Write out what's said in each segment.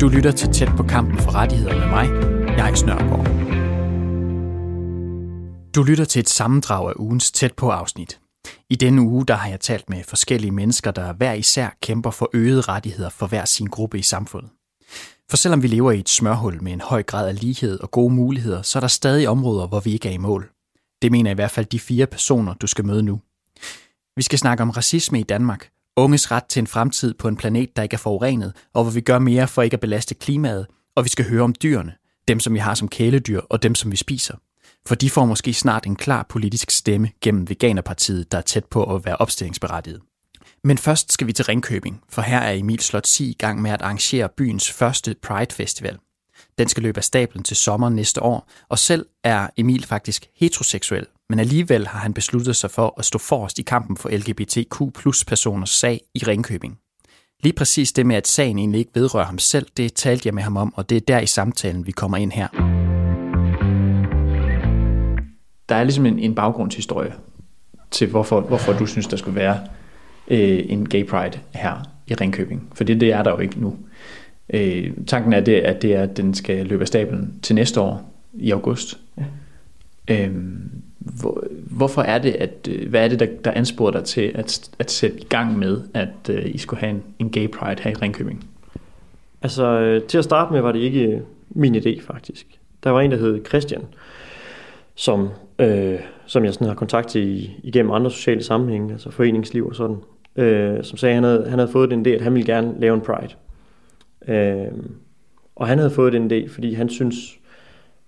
Du lytter til Tæt på kampen for rettigheder med mig, jeg Snørgaard. Du lytter til et sammendrag af ugens Tæt på afsnit. I denne uge der har jeg talt med forskellige mennesker, der hver især kæmper for øgede rettigheder for hver sin gruppe i samfundet. For selvom vi lever i et smørhul med en høj grad af lighed og gode muligheder, så er der stadig områder, hvor vi ikke er i mål. Det mener i hvert fald de fire personer, du skal møde nu. Vi skal snakke om racisme i Danmark, unges ret til en fremtid på en planet, der ikke er forurenet, og hvor vi gør mere for ikke at belaste klimaet, og vi skal høre om dyrene, dem som vi har som kæledyr og dem som vi spiser. For de får måske snart en klar politisk stemme gennem Veganerpartiet, der er tæt på at være opstillingsberettiget. Men først skal vi til Ringkøbing, for her er Emil Slot i gang med at arrangere byens første Pride Festival. Den skal løbe af stablen til sommer næste år, og selv er Emil faktisk heteroseksuel, men alligevel har han besluttet sig for at stå forrest i kampen for LGBTQ plus personers sag i Ringkøbing. Lige præcis det med, at sagen egentlig ikke vedrører ham selv, det talte jeg med ham om, og det er der i samtalen, vi kommer ind her. Der er ligesom en, en baggrundshistorie til, hvorfor, hvorfor du synes, der skulle være øh, en gay pride her i Ringkøbing. For det, det er der jo ikke nu. Øh, tanken er, det, at det er, at den skal løbe af stablen til næste år i august. Ja. Øh, hvor, hvorfor er det, at, øh, hvad er det, der, der ansporer dig til at, at sætte i gang med, at uh, I skulle have en, en gay pride her i Ringkøbing? Altså, øh, til at starte med var det ikke min idé, faktisk. Der var en, der hed Christian, som, øh, som jeg sådan har kontakt til i, igennem andre sociale sammenhænge, altså foreningsliv og sådan, øh, som sagde, at han havde, han havde fået den idé, at han ville gerne lave en pride. Øh, og han havde fået den idé, fordi han synes,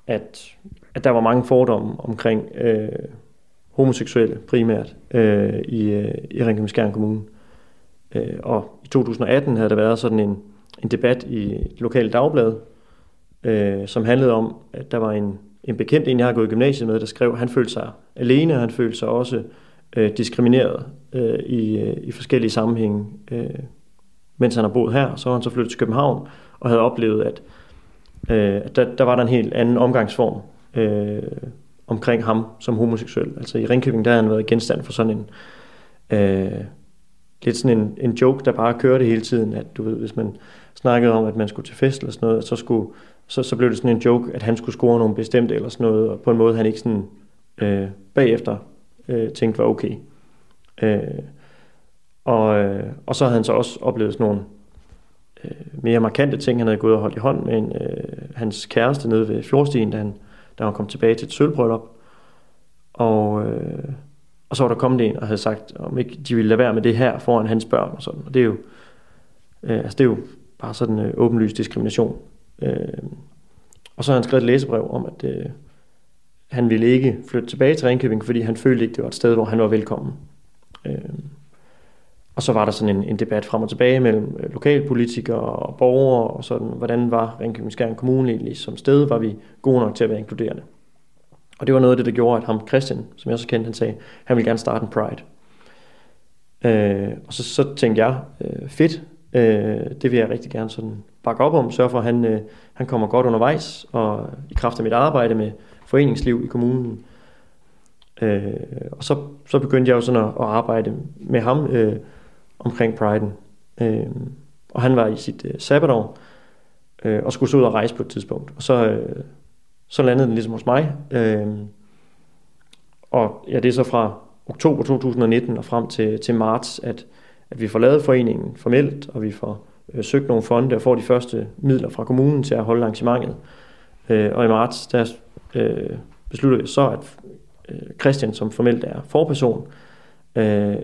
at, at der var mange fordomme omkring øh, homoseksuelle primært øh, i, øh, i Ringkøbing Kommune. Øh, og i 2018 havde der været sådan en, en debat i et lokalt dagblad, øh, som handlede om, at der var en, en bekendt, en jeg har gået i gymnasiet med, der skrev, at han følte sig alene, og han følte sig også øh, diskrimineret øh, i, øh, i forskellige sammenhænge, øh, mens han har boet her. Så var han så flyttet til København og havde oplevet, at, øh, der, der var der en helt anden omgangsform øh, omkring ham som homoseksuel. Altså i Ringkøbing, der har han været genstand for sådan en... Øh, lidt sådan en, en joke, der bare kørte hele tiden, at du ved, hvis man snakkede om, at man skulle til fest eller sådan noget, så, skulle, så, så blev det sådan en joke, at han skulle score nogle bestemte eller sådan noget, og på en måde, han ikke sådan øh, bagefter øh, tænkte var okay. Øh, og, øh, og så havde han så også oplevet sådan nogle øh, mere markante ting. Han havde gået og holdt i hånd med en, øh, hans kæreste nede ved Fjordstien, da han, da han kom tilbage til et sølvbryllup. Og, øh, og så var der kommet en og havde sagt, om ikke de ville lade være med det her foran hans børn og sådan. Og det er jo, øh, altså det er jo bare sådan øh, åbenlyst diskrimination. Øh, og så har han skrevet et læsebrev om, at øh, han ville ikke flytte tilbage til Ringkøbing, fordi han følte ikke, det var et sted, hvor han var velkommen. Øh, og så var der sådan en, en debat frem og tilbage mellem øh, lokalpolitikere og borgere, og sådan, hvordan var Ringkøbing Skjern Kommune egentlig som sted, var vi gode nok til at være inkluderende. Og det var noget af det, der gjorde, at ham Christian, som jeg også kendte, han sagde, han ville gerne starte en Pride. Øh, og så, så tænkte jeg, øh, fedt, øh, det vil jeg rigtig gerne sådan bakke op om, sørge for, at han, øh, han kommer godt undervejs, og i kraft af mit arbejde med foreningsliv i kommunen. Øh, og så, så begyndte jeg jo sådan at, at arbejde med ham øh, omkring priden. Øh, og han var i sit øh, sabbatår, øh, og skulle så ud og rejse på et tidspunkt. Og så, øh, så landede den ligesom hos mig. Øh, og ja, det er så fra oktober 2019 og frem til, til marts, at, at vi får lavet foreningen formelt, og vi får øh, søgt nogle fonde og får de første midler fra kommunen til at holde arrangementet. Øh, og i marts, der øh, beslutter vi så, at øh, Christian, som formelt er forperson, øh,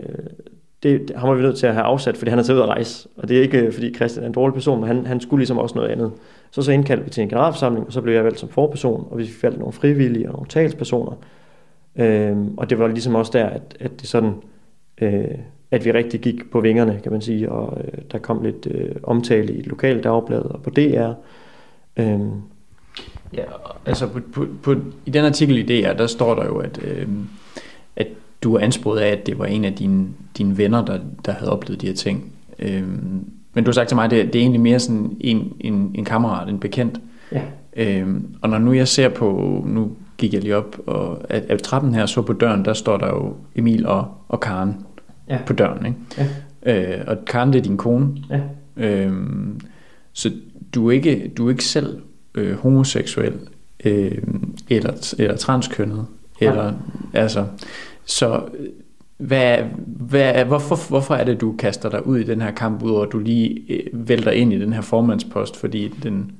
det, ham var vi nødt til at have afsat, fordi han er taget ud at rejse. Og det er ikke, øh, fordi Christian er en dårlig person, men han, han skulle ligesom også noget andet. Så så indkaldte vi til en generalforsamling, og så blev jeg valgt som forperson, og vi fik valgt nogle frivillige og nogle talspersoner. Øhm, og det var ligesom også der, at, at det sådan, øh, at vi rigtig gik på vingerne, kan man sige, og øh, der kom lidt øh, omtale i et lokalt dagblad og på DR. Øhm. Ja, altså på, på, på, i den artikel i DR, der står der jo, at, øh, at du er ansporet af, at det var en af dine, dine venner, der, der havde oplevet de her ting. Øhm, men du har sagt til mig, at det, det er egentlig mere sådan en, en, en kammerat, en bekendt. Ja. Øhm, og når nu jeg ser på, nu gik jeg lige op, og at, at trappen her så på døren, der står der jo Emil og, og Karen. ja. på døren. Ikke? Ja. Øh, og Karen, det er din kone. Ja. Øhm, så du er ikke, du er ikke selv øh, homoseksuel øh, eller, eller transkønnet. Eller, ja. altså, så øh, hvad, hvad, hvorfor, hvorfor er det, du kaster dig ud i den her kamp, udover at du lige øh, vælter ind i den her formandspost, fordi den,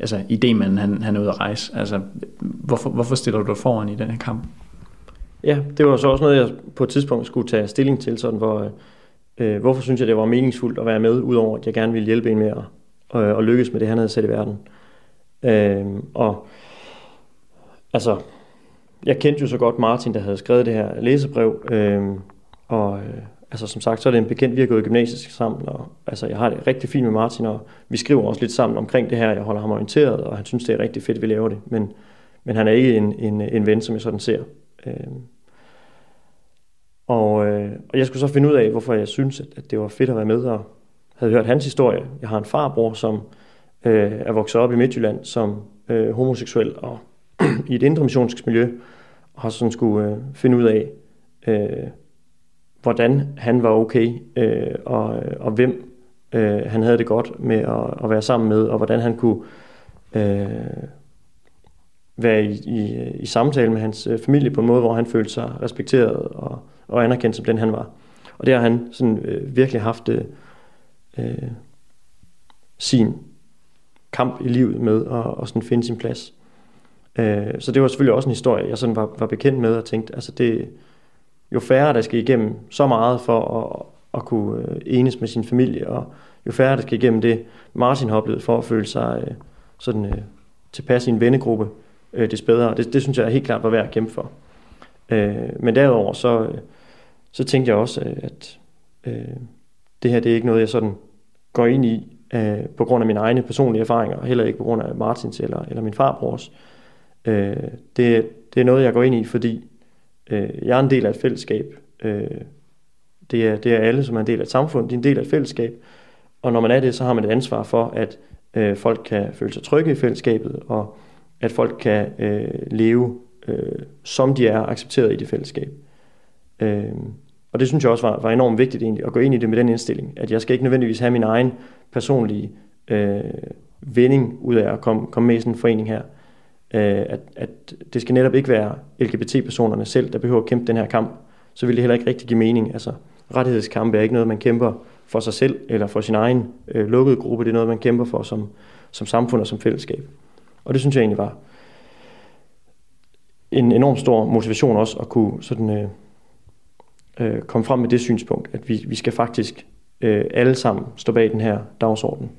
altså idémanden, han, han er ude at rejse. Altså, hvorfor, hvorfor stiller du dig foran i den her kamp? Ja, det var så også noget, jeg på et tidspunkt skulle tage stilling til, sådan hvor, øh, øh hvorfor synes jeg, det var meningsfuldt at være med, udover at jeg gerne ville hjælpe en med at, øh, at lykkes med det, han havde sat i verden. Øh, og altså, jeg kendte jo så godt Martin, der havde skrevet det her læsebrev, øh, og øh, altså som sagt, så er det en bekendt, vi har gået i gymnasiet sammen, og altså jeg har det rigtig fint med Martin, og vi skriver også lidt sammen omkring det her, jeg holder ham orienteret, og han synes, det er rigtig fedt, at vi laver det, men, men han er ikke en, en, en ven, som jeg sådan ser. Øh, og, øh, og jeg skulle så finde ud af, hvorfor jeg synes, at, at det var fedt at være med, og havde hørt hans historie. Jeg har en farbror, som øh, er vokset op i Midtjylland som øh, homoseksuel, og i et indre miljø, og har sådan skulle øh, finde ud af, øh, hvordan han var okay, øh, og, øh, og hvem øh, han havde det godt med at, at være sammen med, og hvordan han kunne øh, være i, i, i samtale med hans øh, familie på en måde, hvor han følte sig respekteret og, og anerkendt som den han var. Og det har han sådan øh, virkelig haft øh, øh sin kamp i livet med at, at sådan finde sin plads. Øh, så det var selvfølgelig også en historie, jeg sådan var, var bekendt med og tænkte, altså det, jo færre der skal igennem så meget for at, at kunne øh, enes med sin familie, og jo færre der skal igennem det, Martin har oplevet for at føle sig øh, sådan øh, tilpas i en vennegruppe, øh, det bedre. Det, det synes jeg helt klart var værd at kæmpe for. Øh, men derudover så, øh, så tænkte jeg også, øh, at øh, det her det er ikke noget, jeg sådan går ind i øh, på grund af mine egne personlige erfaringer, og heller ikke på grund af Martins eller, eller min farbrors. Øh, Øh, det, det er noget, jeg går ind i, fordi øh, jeg er en del af et fællesskab. Øh, det, er, det er alle, som er en del af et samfund. De er en del af et fællesskab. Og når man er det, så har man et ansvar for, at øh, folk kan føle sig trygge i fællesskabet, og at folk kan øh, leve, øh, som de er, accepteret i det fællesskab. Øh, og det synes jeg også var, var enormt vigtigt egentlig, at gå ind i det med den indstilling, at jeg skal ikke nødvendigvis have min egen personlige øh, vending ud af at komme, komme med i sådan en forening her. Øh, at, at det skal netop ikke være LGBT-personerne selv, der behøver at kæmpe den her kamp. Så vil det heller ikke rigtig give mening. Altså, rettighedskampe er ikke noget, man kæmper for sig selv eller for sin egen øh, lukkede gruppe. Det er noget, man kæmper for som, som samfund og som fællesskab. Og det synes jeg egentlig var en enorm stor motivation også at kunne sådan, øh, øh, komme frem med det synspunkt, at vi, vi skal faktisk øh, alle sammen stå bag den her dagsorden.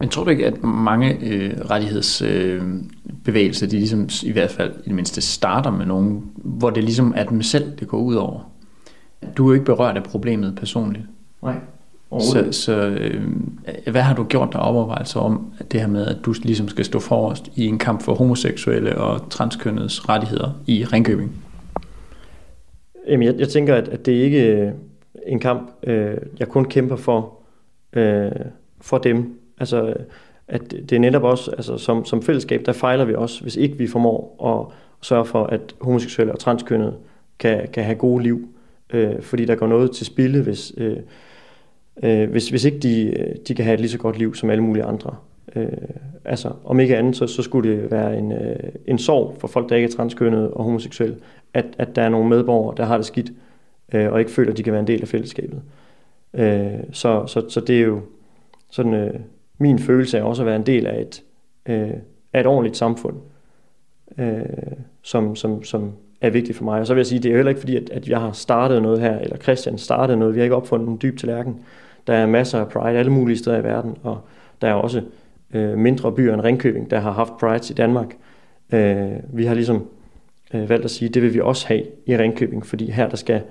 Men tror du ikke, at mange øh, rettighedsbevægelser, øh, de ligesom i hvert fald i det mindste starter med nogen, hvor det ligesom er dem selv, det går ud over? Du er jo ikke berørt af problemet personligt. Nej. Så, så øh, hvad har du gjort der overvejelser om det her med, at du ligesom skal stå forrest i en kamp for homoseksuelle og transkønnedes rettigheder i Ringkøbing? Jamen, jeg, jeg tænker, at, at det ikke er en kamp, øh, jeg kun kæmper for, øh, for dem. Altså, at det er netop også, altså som, som fællesskab, der fejler vi også, hvis ikke vi formår at sørge for, at homoseksuelle og transkønnede kan, kan have gode liv. Øh, fordi der går noget til spilde, hvis, øh, øh, hvis, hvis ikke de, de kan have et lige så godt liv som alle mulige andre. Øh, altså, om ikke andet, så, så skulle det være en, øh, en sorg for folk, der ikke er transkønnede og homoseksuelle, at, at der er nogle medborgere, der har det skidt, øh, og ikke føler, at de kan være en del af fællesskabet. Øh, så, så, så det er jo sådan, øh, min følelse af også at være en del af et, øh, af et ordentligt samfund, øh, som, som, som er vigtigt for mig. Og så vil jeg sige, det er heller ikke fordi, at, at jeg har startet noget her, eller Christian startede noget. Vi har ikke opfundet en dyb tallerken. Der er masser af pride alle mulige steder i verden, og der er også øh, mindre byer end Ringkøbing, der har haft pride i Danmark. Øh, vi har ligesom øh, valgt at sige, at det vil vi også have i Ringkøbing, fordi her der skal,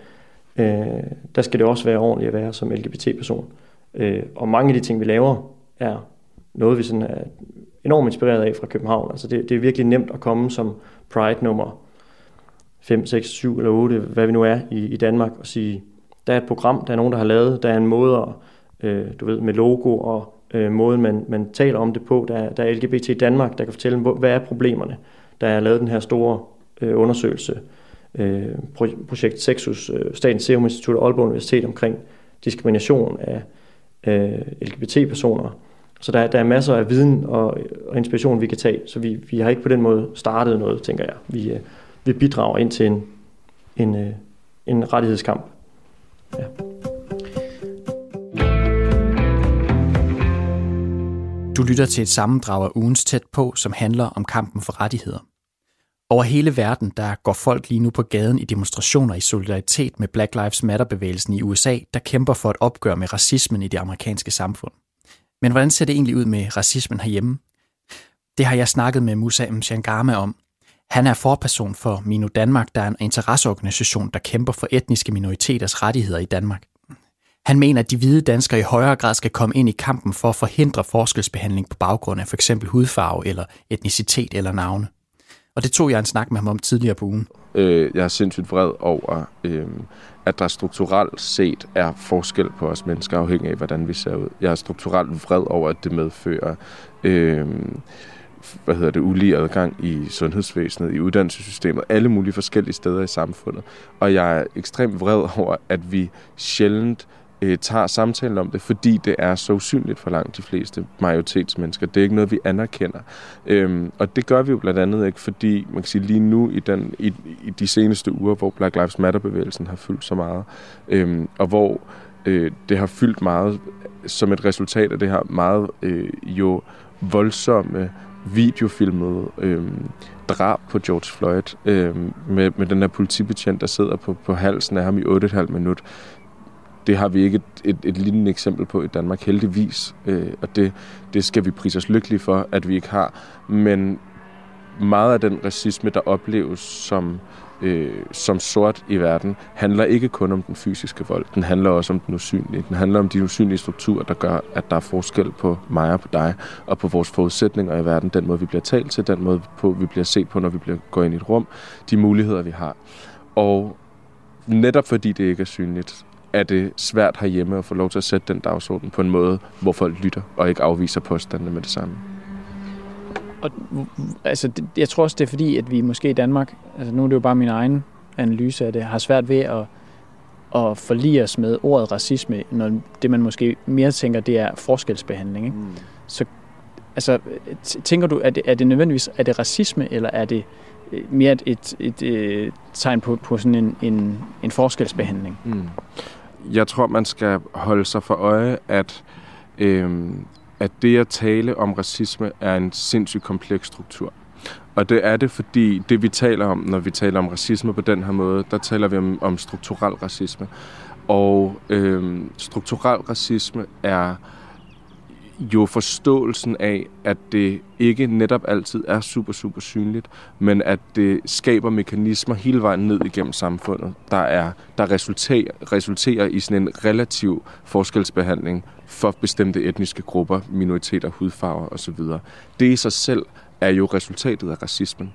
øh, der skal det også være ordentligt at være som LGBT-person. Øh, og mange af de ting, vi laver, er noget, vi sådan er enormt inspireret af fra København. Altså det, det er virkelig nemt at komme som Pride nummer 5, 6, 7 eller 8, hvad vi nu er i, i Danmark, og sige, der er et program, der er nogen, der har lavet, der er en måde, at, øh, du ved, med logo og øh, måden, man, man taler om det på. Der er, der er LGBT i Danmark, der kan fortælle, hvad er problemerne. Der er lavet den her store øh, undersøgelse, øh, projekt Sexus, øh, Statens Serum Institut og Aalborg Universitet omkring diskrimination af øh, LGBT-personer. Så der, der er masser af viden og, og inspiration, vi kan tage. Så vi, vi har ikke på den måde startet noget, tænker jeg. Vi, øh, vi bidrager ind til en, en, øh, en rettighedskamp. Ja. Du lytter til et sammendrag af ugens tæt på, som handler om kampen for rettigheder. Over hele verden, der går folk lige nu på gaden i demonstrationer i solidaritet med Black Lives Matter-bevægelsen i USA, der kæmper for et opgør med racismen i det amerikanske samfund. Men hvordan ser det egentlig ud med racismen herhjemme? Det har jeg snakket med Musa Mchangama om. Han er forperson for Mino Danmark, der er en interesseorganisation, der kæmper for etniske minoriteters rettigheder i Danmark. Han mener, at de hvide danskere i højere grad skal komme ind i kampen for at forhindre forskelsbehandling på baggrund af f.eks. hudfarve eller etnicitet eller navne. Og det tog jeg en snak med ham om tidligere på ugen. Øh, jeg er sindssygt vred over, øh, at der strukturelt set er forskel på os mennesker, afhængig af, hvordan vi ser ud. Jeg er strukturelt vred over, at det medfører... Øh, hvad hedder det, ulige adgang i sundhedsvæsenet, i uddannelsessystemet, alle mulige forskellige steder i samfundet. Og jeg er ekstremt vred over, at vi sjældent øh, tager samtalen om det, fordi det er så usynligt for langt de fleste majoritetsmennesker. Det er ikke noget, vi anerkender. Øhm, og det gør vi jo blandt andet ikke, fordi man kan sige lige nu i, den, i, i de seneste uger, hvor Black Lives Matter-bevægelsen har fyldt så meget, øhm, og hvor øh, det har fyldt meget som et resultat af det her meget øh, jo voldsomme videofilmede øh, drab på George Floyd øh, med, med den der politibetjent, der sidder på, på halsen af ham i 8,5 minut det har vi ikke et, et, et lignende eksempel på i Danmark, heldigvis. Øh, og det, det skal vi prise os lykkelige for, at vi ikke har. Men meget af den racisme, der opleves som, øh, som sort i verden, handler ikke kun om den fysiske vold. Den handler også om den usynlige. Den handler om de usynlige strukturer, der gør, at der er forskel på mig og på dig, og på vores forudsætninger i verden. Den måde, vi bliver talt til, den måde, på, vi bliver set på, når vi bliver, går ind i et rum. De muligheder, vi har. Og netop fordi det ikke er synligt, er det svært herhjemme at få lov til at sætte den dagsorden på en måde, hvor folk lytter og ikke afviser påstandene med det samme. Og, altså, det, jeg tror også, det er fordi, at vi måske i Danmark, altså nu er det jo bare min egen analyse af det, har svært ved at, at forlige os med ordet racisme, når det man måske mere tænker, det er forskelsbehandling. Ikke? Mm. Så altså, tænker du, er det, er det nødvendigvis er det racisme, eller er det øh, mere et, et, et, et tegn på, på sådan en, en, en forskelsbehandling? Mm jeg tror, man skal holde sig for øje, at, øh, at det at tale om racisme er en sindssygt kompleks struktur. Og det er det, fordi det vi taler om, når vi taler om racisme på den her måde, der taler vi om, om strukturel racisme. Og øh, strukturel racisme er jo forståelsen af, at det ikke netop altid er super, super synligt, men at det skaber mekanismer hele vejen ned igennem samfundet, der, er, der resulterer, resulterer i sådan en relativ forskelsbehandling for bestemte etniske grupper, minoriteter, hudfarver osv. Det i sig selv er jo resultatet af racismen.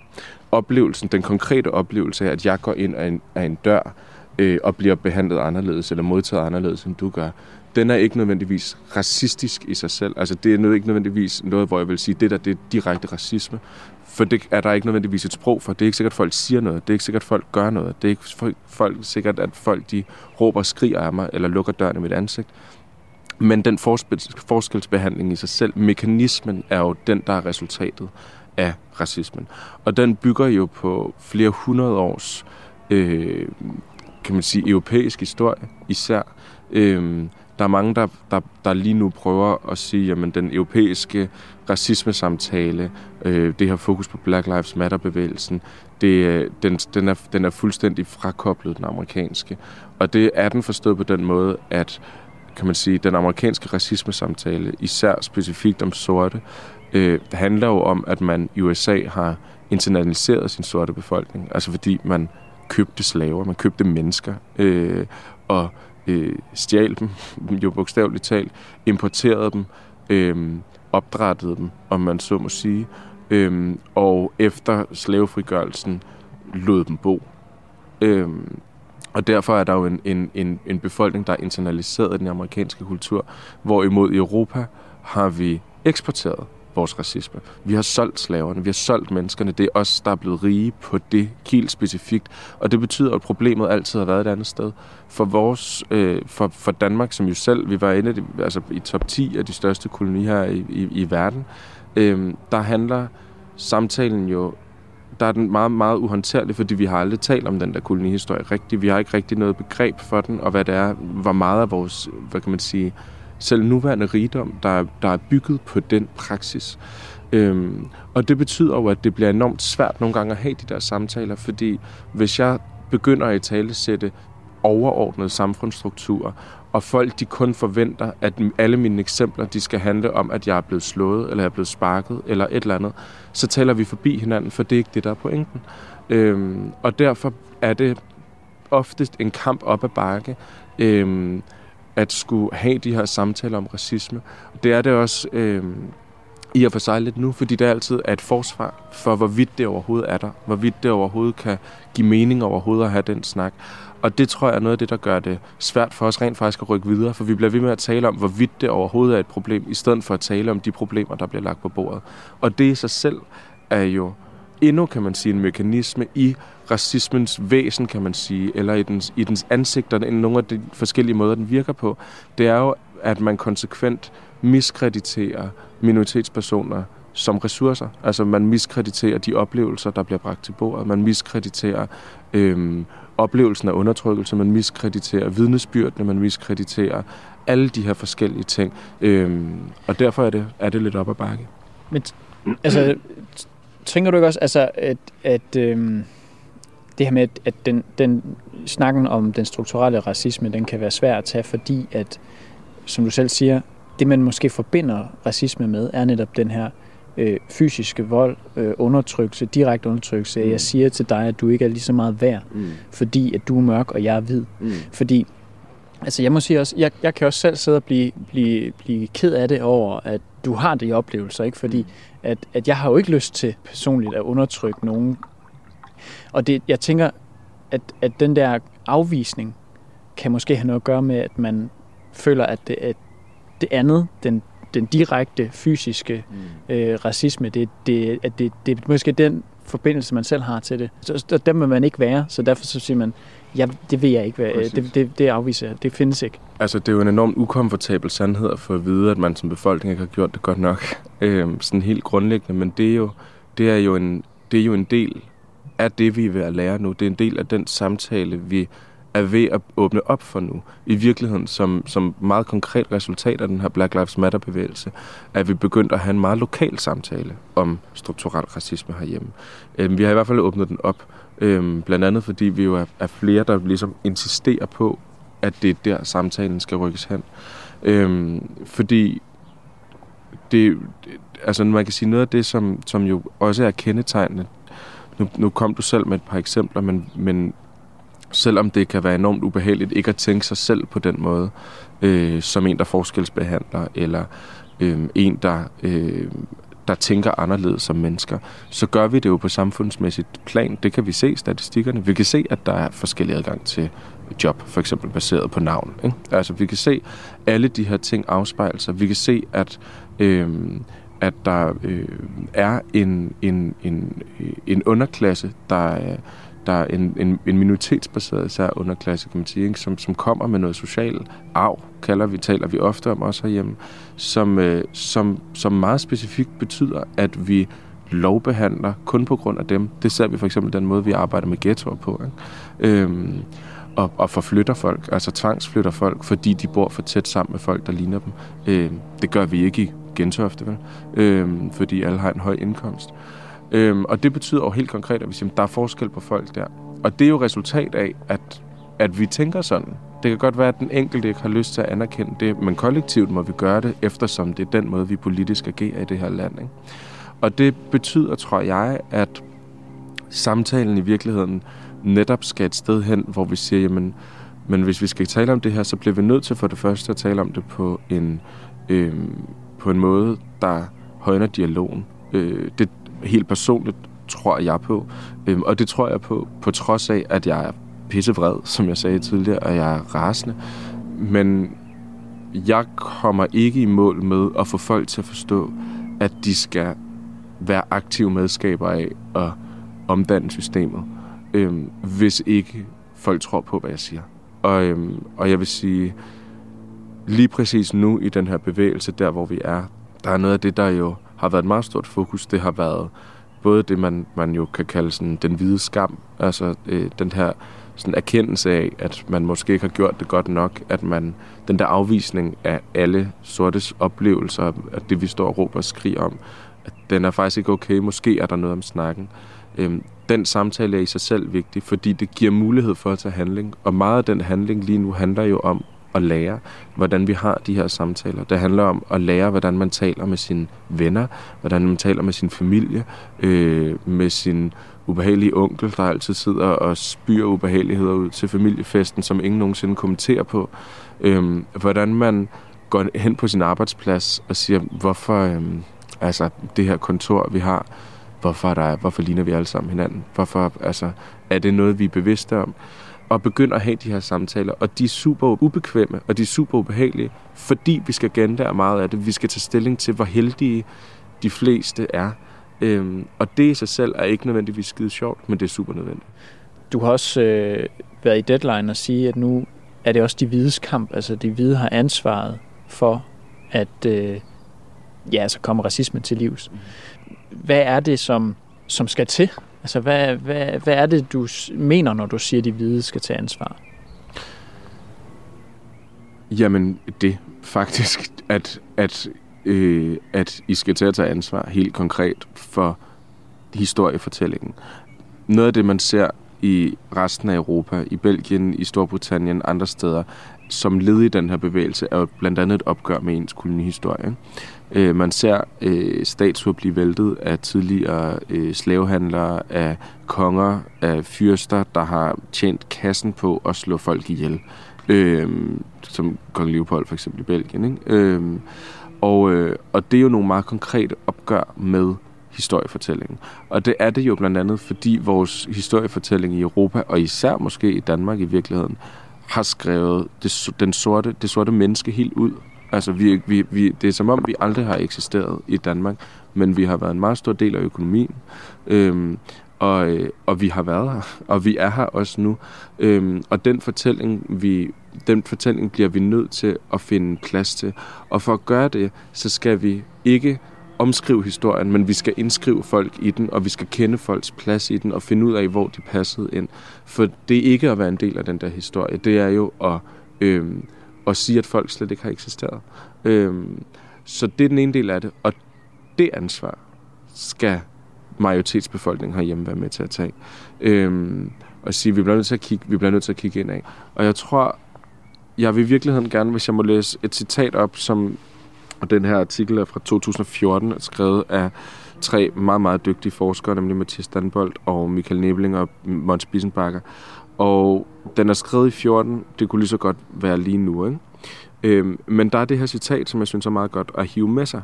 Oplevelsen, den konkrete oplevelse af, at jeg går ind af en, af en dør øh, og bliver behandlet anderledes eller modtaget anderledes, end du gør, den er ikke nødvendigvis racistisk i sig selv. Altså det er ikke nødvendigvis noget, hvor jeg vil sige, det der det er direkte racisme. For det er der ikke nødvendigvis et sprog for. Det er ikke sikkert, at folk siger noget. Det er ikke sikkert, at folk gør noget. Det er ikke folk, sikkert, at folk de råber og skriger af mig, eller lukker døren i mit ansigt. Men den forskelsbehandling i sig selv, mekanismen er jo den, der er resultatet af racismen. Og den bygger jo på flere hundrede års, øh, kan man sige, europæisk historie især. Øh, der er mange, der, der, der lige nu prøver at sige, at den europæiske racisme-samtale, øh, det her fokus på Black Lives Matter-bevægelsen, det, øh, den, den, er, den er fuldstændig frakoblet den amerikanske. Og det er den forstået på den måde, at kan man sige, den amerikanske racisme-samtale, især specifikt om sorte, øh, handler jo om, at man i USA har internaliseret sin sorte befolkning. Altså fordi man købte slaver, man købte mennesker, øh, og øh, stjal dem, jo bogstaveligt talt, importerede dem, øh, opdrættede dem, om man så må sige, øh, og efter slavefrigørelsen lod dem bo. Øh, og derfor er der jo en, en, en, en befolkning, der er internaliseret i den amerikanske kultur, hvorimod i Europa har vi eksporteret vores racisme. Vi har solgt slaverne, vi har solgt menneskerne. Det er os, der er blevet rige på det helt specifikt. Og det betyder, at problemet altid har været et andet sted. For, vores, øh, for, for Danmark, som jo selv, vi var inde altså i top 10 af de største kolonier i, i, i verden, øh, der handler samtalen jo der er den meget, meget uhåndterlig, fordi vi har aldrig talt om den der kolonihistorie rigtigt. Vi har ikke rigtig noget begreb for den, og hvad det er, hvor meget af vores, hvad kan man sige, selv nuværende rigdom, der, der er bygget på den praksis. Øhm, og det betyder jo, at det bliver enormt svært nogle gange at have de der samtaler, fordi hvis jeg begynder at i tale sætte overordnede samfundsstrukturer, og folk de kun forventer, at alle mine eksempler de skal handle om, at jeg er blevet slået, eller jeg er blevet sparket, eller et eller andet, så taler vi forbi hinanden, for det er ikke det, der er pointen. Øhm, og derfor er det oftest en kamp op ad bakke, øhm, at skulle have de her samtaler om racisme. Det er det også øh, i og for sig lidt nu, fordi det altid er et forsvar for, hvorvidt det overhovedet er der. Hvorvidt det overhovedet kan give mening overhovedet at have den snak. Og det tror jeg er noget af det, der gør det svært for os rent faktisk at rykke videre, for vi bliver ved med at tale om, hvorvidt det overhovedet er et problem, i stedet for at tale om de problemer, der bliver lagt på bordet. Og det i sig selv er jo endnu, kan man sige, en mekanisme i racismens væsen, kan man sige, eller i dens, i dens ansigter, i nogle af de forskellige måder, den virker på. Det er jo, at man konsekvent miskrediterer minoritetspersoner som ressourcer. Altså man miskrediterer de oplevelser, der bliver bragt til bordet. Man miskrediterer øhm, oplevelsen af undertrykkelse, man miskrediterer vidnesbyrdene, man miskrediterer alle de her forskellige ting. Øhm, og derfor er det, er det lidt op ad bakke. Men altså, tænker du ikke også, altså, at, at øhm, det her med, at den, den snakken om den strukturelle racisme, den kan være svær at tage, fordi at, som du selv siger, det man måske forbinder racisme med, er netop den her øh, fysiske vold, øh, undertrykkelse, direkte undertrykkelse. Mm. Jeg siger til dig, at du ikke er lige så meget værd, mm. fordi at du er mørk, og jeg er hvid. Mm. Fordi, altså jeg må sige også, jeg, jeg kan også selv sidde og blive, blive, blive ked af det over, at du har de oplevelser, ikke? Fordi mm. at, at jeg har jo ikke lyst til personligt at undertrykke nogen. Og det, jeg tænker, at, at den der afvisning kan måske have noget at gøre med, at man føler, at det, at det andet, den den direkte fysiske mm. øh, racisme, det, det, at det, det er måske den forbindelse, man selv har til det. Så dem vil man ikke være, så derfor så siger man, ja, det vil jeg ikke være. Det, det, det afviser jeg. Det findes ikke. Altså, det er jo en enormt ukomfortabel sandhed at få at vide, at man som befolkning ikke har gjort det godt nok. Øhm, sådan helt grundlæggende, men det er jo, det er jo en, det er jo en del er det, vi er ved at lære nu. Det er en del af den samtale, vi er ved at åbne op for nu. I virkeligheden, som, som meget konkret resultat af den her Black Lives Matter-bevægelse, er vi begyndt at have en meget lokal samtale om strukturel racisme herhjemme. Øhm, vi har i hvert fald åbnet den op, øhm, blandt andet fordi vi jo er, er flere, der ligesom insisterer på, at det er der, samtalen skal rykkes hen. Øhm, fordi det, altså man kan sige noget af det, som, som jo også er kendetegnende. Nu, nu kom du selv med et par eksempler, men, men selvom det kan være enormt ubehageligt ikke at tænke sig selv på den måde, øh, som en, der forskelsbehandler, eller øh, en, der, øh, der tænker anderledes som mennesker, så gør vi det jo på samfundsmæssigt plan. Det kan vi se i statistikkerne. Vi kan se, at der er forskellig adgang til job, for eksempel baseret på navn. Ikke? Altså, vi kan se alle de her ting afspejle sig. Vi kan se, at øh, at der øh, er en, en, en, øh, en underklasse, der, der er en, en, en minoritetsbaseret især underklasse, kan man sige, ikke? Som, som kommer med noget social arv, kalder vi, taler vi ofte om også herhjemme, som, øh, som, som meget specifikt betyder, at vi lovbehandler kun på grund af dem. Det ser vi for eksempel den måde, vi arbejder med ghettoer på. Ikke? Øhm, og, og forflytter folk, altså tvangsflytter folk, fordi de bor for tæt sammen med folk, der ligner dem. Øh, det gør vi ikke i Gentofte, vel? Øh, fordi alle har en høj indkomst. Øh, og det betyder jo helt konkret, at vi siger, at der er forskel på folk der. Og det er jo resultat af, at, at vi tænker sådan. Det kan godt være, at den enkelte ikke har lyst til at anerkende det, men kollektivt må vi gøre det, eftersom det er den måde, vi politisk agerer i det her land. Ikke? Og det betyder, tror jeg, at samtalen i virkeligheden netop skal et sted hen, hvor vi siger, jamen, men hvis vi skal tale om det her, så bliver vi nødt til for det første at tale om det på en, øh, på en måde, der højner dialogen. Øh, det, helt personligt tror jeg på. øh, og det tror jeg på, på trods af, at jeg er pissevred, som jeg sagde tidligere, og jeg er rasende. Men jeg kommer ikke i mål med at få folk til at forstå, at de skal være aktive medskaber af at omdanne systemet, øhm, hvis ikke folk tror på, hvad jeg siger. Og, øhm, og jeg vil sige, lige præcis nu i den her bevægelse, der hvor vi er, der er noget af det, der jo har været et meget stort fokus. Det har været både det, man, man jo kan kalde sådan den hvide skam, altså øh, den her sådan erkendelse af, at man måske ikke har gjort det godt nok, at man, den der afvisning af alle sortes oplevelser, at det vi står og råber og skriger om, at den er faktisk ikke okay, måske er der noget om snakken. Øhm, den samtale er i sig selv vigtig, fordi det giver mulighed for at tage handling, og meget af den handling lige nu handler jo om at lære, hvordan vi har de her samtaler. Det handler om at lære, hvordan man taler med sine venner, hvordan man taler med sin familie, øh, med sin ubehagelige onkel, der altid sidder og spyr ubehageligheder ud til familiefesten, som ingen nogensinde kommenterer på. Øh, hvordan man går hen på sin arbejdsplads og siger, hvorfor øh, altså det her kontor, vi har, hvorfor, er der, hvorfor ligner vi alle sammen hinanden? Hvorfor, altså, er det noget, vi er bevidste om? og begynder at have de her samtaler. Og de er super ubekvemme, og de er super ubehagelige, fordi vi skal genlære meget af det. Vi skal tage stilling til, hvor heldige de fleste er. Øhm, og det i sig selv er ikke nødvendigvis skide sjovt, men det er super nødvendigt. Du har også øh, været i deadline og sige, at nu er det også de hvides kamp. Altså de hvide har ansvaret for, at øh, ja, så kommer racismen til livs. Hvad er det, som, som skal til? Altså, hvad, hvad, hvad er det, du mener, når du siger, at de hvide skal tage ansvar? Jamen, det faktisk, at, at, øh, at I skal til at tage ansvar helt konkret for historiefortællingen. Noget af det, man ser i resten af Europa, i Belgien, i Storbritannien, andre steder, som led i den her bevægelse, er jo blandt andet et opgør med ens kolonihistorie. Øh, man ser øh, statuer blive væltet af tidligere øh, slavehandlere, af konger, af fyrster, der har tjent kassen på at slå folk ihjel. Øh, som kong Leopold for eksempel i Belgien. Ikke? Øh, og, øh, og det er jo nogle meget konkrete opgør med historiefortællingen. Og det er det jo blandt andet, fordi vores historiefortælling i Europa, og især måske i Danmark i virkeligheden, har skrevet det, den sorte, det sorte menneske helt ud Altså, vi, vi, vi, det er som om, vi aldrig har eksisteret i Danmark, men vi har været en meget stor del af økonomien. Øhm, og, øh, og vi har været her, og vi er her også nu. Øhm, og den fortælling, vi, den fortælling bliver vi nødt til at finde plads til. Og for at gøre det, så skal vi ikke omskrive historien, men vi skal indskrive folk i den, og vi skal kende folks plads i den, og finde ud af, hvor de passede ind. For det er ikke at være en del af den der historie, det er jo at... Øhm, og sige, at folk slet ikke har eksisteret. Øhm, så det er den ene del af det, og det ansvar skal majoritetsbefolkningen herhjemme være med til at tage. Øhm, og sige, at vi bliver nødt til at kigge, vi bliver nødt til at kigge indad. Og jeg tror, jeg vil i virkeligheden gerne, hvis jeg må læse et citat op, som og den her artikel er fra 2014, skrevet af tre meget, meget dygtige forskere, nemlig Mathias Danbold og Michael Nebling og Måns Bissenbakker. Og den er skrevet i 14, det kunne lige så godt være lige nu, ikke? Øhm, men der er det her citat, som jeg synes er meget godt at hive med sig,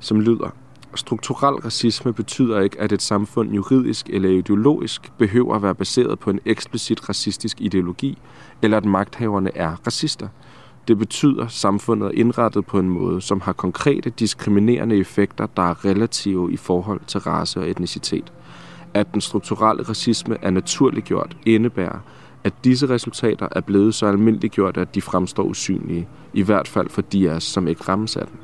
som lyder, Strukturel racisme betyder ikke, at et samfund juridisk eller ideologisk behøver at være baseret på en eksplicit racistisk ideologi, eller at magthaverne er racister. Det betyder, at samfundet er indrettet på en måde, som har konkrete diskriminerende effekter, der er relative i forhold til race og etnicitet. At den strukturelle racisme er naturliggjort indebærer, at disse resultater er blevet så almindeliggjort, at de fremstår usynlige, i hvert fald for de af os, som ikke rammes af dem.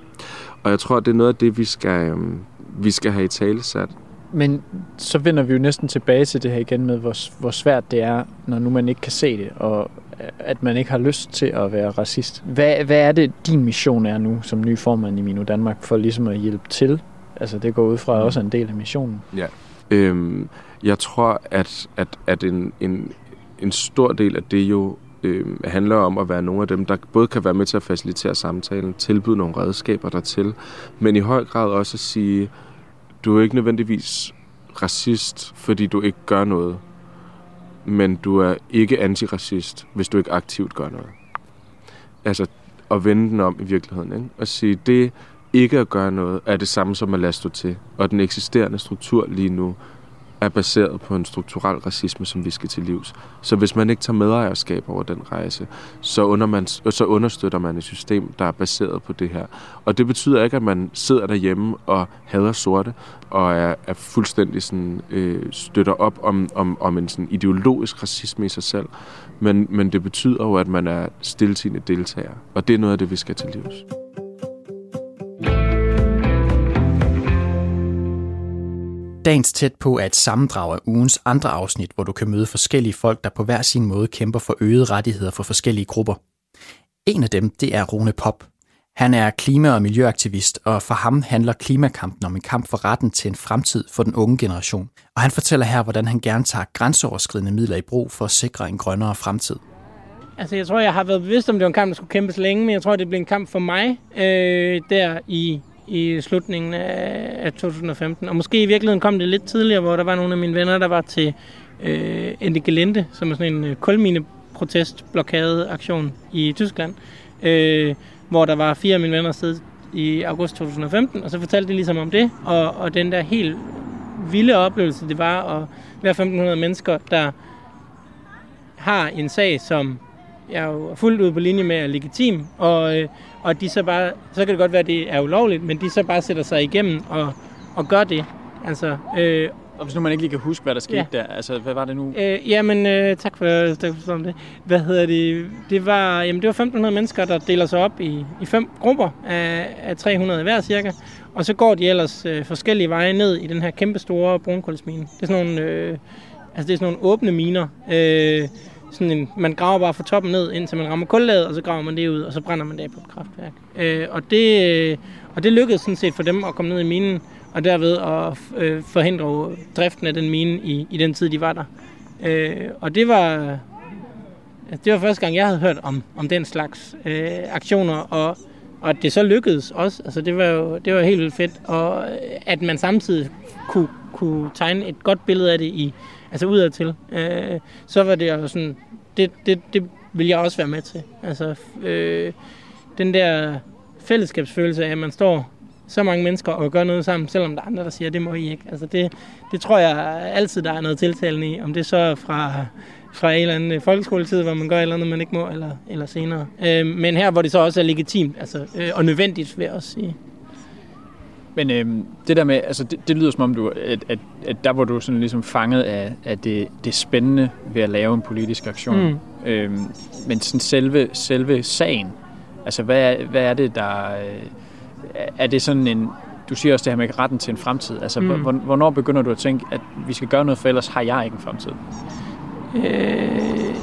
Og jeg tror, det er noget af det, vi skal, øhm, vi skal have i tale sat. Men så vender vi jo næsten tilbage til det her igen med, hvor, hvor svært det er, når nu man ikke kan se det, og at man ikke har lyst til at være racist. Hvad, hvad er det, din mission er nu, som ny formand i Mino Danmark, for ligesom at hjælpe til? Altså det går ud fra også en del af missionen. Ja. Øhm, jeg tror, at, at, at en, en, en stor del af det jo øh, handler om at være nogle af dem, der både kan være med til at facilitere samtalen, tilbyde nogle redskaber dertil, men i høj grad også at sige, du er ikke nødvendigvis racist, fordi du ikke gør noget, men du er ikke antiracist, hvis du ikke aktivt gør noget. Altså at vende den om i virkeligheden, ikke? og sige, det ikke at gøre noget er det samme som at lade stå til, og den eksisterende struktur lige nu er baseret på en strukturel racisme, som vi skal til livs. Så hvis man ikke tager medejerskab over den rejse, så, under man, så understøtter man et system, der er baseret på det her. Og det betyder ikke, at man sidder derhjemme og hader sorte, og er, er fuldstændig sådan, øh, støtter op om, om, om en sådan ideologisk racisme i sig selv. Men, men det betyder jo, at man er stiltigende deltager. Og det er noget af det, vi skal til livs. Dagens tæt på er et sammendrag af ugens andre afsnit, hvor du kan møde forskellige folk, der på hver sin måde kæmper for øgede rettigheder for forskellige grupper. En af dem, det er Rune Pop. Han er klima- og miljøaktivist, og for ham handler klimakampen om en kamp for retten til en fremtid for den unge generation. Og han fortæller her, hvordan han gerne tager grænseoverskridende midler i brug for at sikre en grønnere fremtid. Altså, jeg tror, jeg har været bevidst om, det var en kamp, der skulle kæmpes længe, men jeg tror, det blev en kamp for mig øh, der i i slutningen af 2015. Og måske i virkeligheden kom det lidt tidligere, hvor der var nogle af mine venner, der var til øh, Ende Gelente, som er sådan en øh, kulmine protestblokadeaktion i Tyskland, øh, hvor der var fire af mine venner sted i august 2015, og så fortalte de ligesom om det, og, og den der helt vilde oplevelse, det var at være 1500 mennesker, der har en sag, som jeg er jo fuldt ud på linje med er legitim, og, øh, og de så bare, så kan det godt være, at det er ulovligt, men de så bare sætter sig igennem og, og gør det. Altså, øh, og hvis nu man ikke lige kan huske, hvad der skete ja. der, altså hvad var det nu? Øh, jamen, øh, tak for, tak for det. Hvad hedder det? Det var, jamen, det var 1500 mennesker, der deler sig op i, i fem grupper af, af 300 hver cirka. Og så går de ellers øh, forskellige veje ned i den her kæmpe store brunkulsmine. Det er sådan nogle, øh, altså det er sådan nogle åbne miner. Øh, sådan en, man graver bare fra toppen ned, indtil man rammer kullaget, og så graver man det ud, og så brænder man det af på et kraftværk. Øh, og, det, øh, og det lykkedes sådan set for dem at komme ned i minen, og derved at øh, forhindre driften af den mine i, i den tid, de var der. Øh, og det var, det var første gang, jeg havde hørt om, om den slags øh, aktioner, og, og at det så lykkedes også. Altså, det var jo det var helt vildt fedt, og øh, at man samtidig kunne, kunne tegne et godt billede af det i, altså udadtil, øh, så var det jo sådan, det, det, det vil jeg også være med til. Altså, øh, den der fællesskabsfølelse af, at man står så mange mennesker og gør noget sammen, selvom der er andre, der siger, det må I ikke. Altså det, det tror jeg altid, der er noget tiltalende i. Om det så er fra, fra en eller anden øh, folkeskoletid, hvor man gør et eller andet, man ikke må, eller, eller senere. Øh, men her, hvor det så også er legitimt altså, øh, og nødvendigt, vil jeg også sige. Men øhm, det der med, altså det, det lyder som om du, at, at, at der var du sådan ligesom fanget af, af det, det spændende ved at lave en politisk aktion. Mm. Øhm, men sådan selve, selve sagen, altså hvad er, hvad er det, der... Øh, er det sådan en... Du siger også det her med retten til en fremtid. Altså, mm. hvornår begynder du at tænke, at vi skal gøre noget, for ellers har jeg ikke en fremtid? Øh,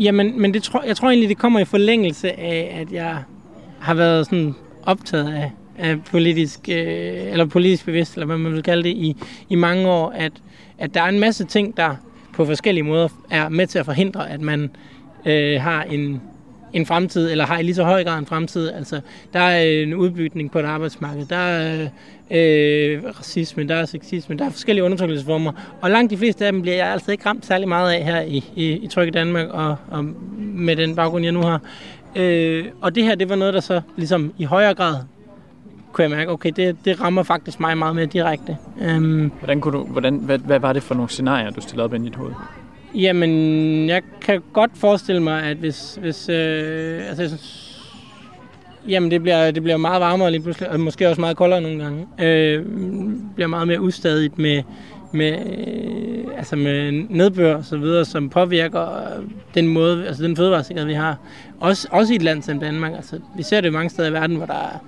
jamen, men det tror, jeg tror egentlig, det kommer i forlængelse af, at jeg har været sådan optaget af af politisk, øh, eller politisk bevidst, eller hvad man vil kalde det, i, i mange år, at, at der er en masse ting, der på forskellige måder er med til at forhindre, at man øh, har en, en fremtid, eller har i lige så høj grad en fremtid. Altså, der er øh, en udbytning på et arbejdsmarked, der er øh, racisme, der er sexisme, der er forskellige undertrykkelsesformer, og langt de fleste af dem bliver jeg altså ikke ramt særlig meget af her i, i, i Tryk i Danmark, og, og med den baggrund, jeg nu har. Øh, og det her, det var noget, der så ligesom i højere grad kunne jeg mærke, okay, det, det rammer faktisk mig meget mere direkte. Um, hvordan kunne du, hvordan, hvad, hvad var det for nogle scenarier, du stillede op i dit hoved? Jamen, jeg kan godt forestille mig, at hvis... hvis øh, altså, jeg synes, jamen, det bliver, det bliver meget varmere lige pludselig, og måske også meget koldere nogle gange. Øh, bliver meget mere ustadigt med, med, øh, altså med nedbør og så videre, som påvirker den måde, altså den fødevaresikkerhed, vi har. Også, også i et land som Danmark. Altså, vi ser det mange steder i verden, hvor der er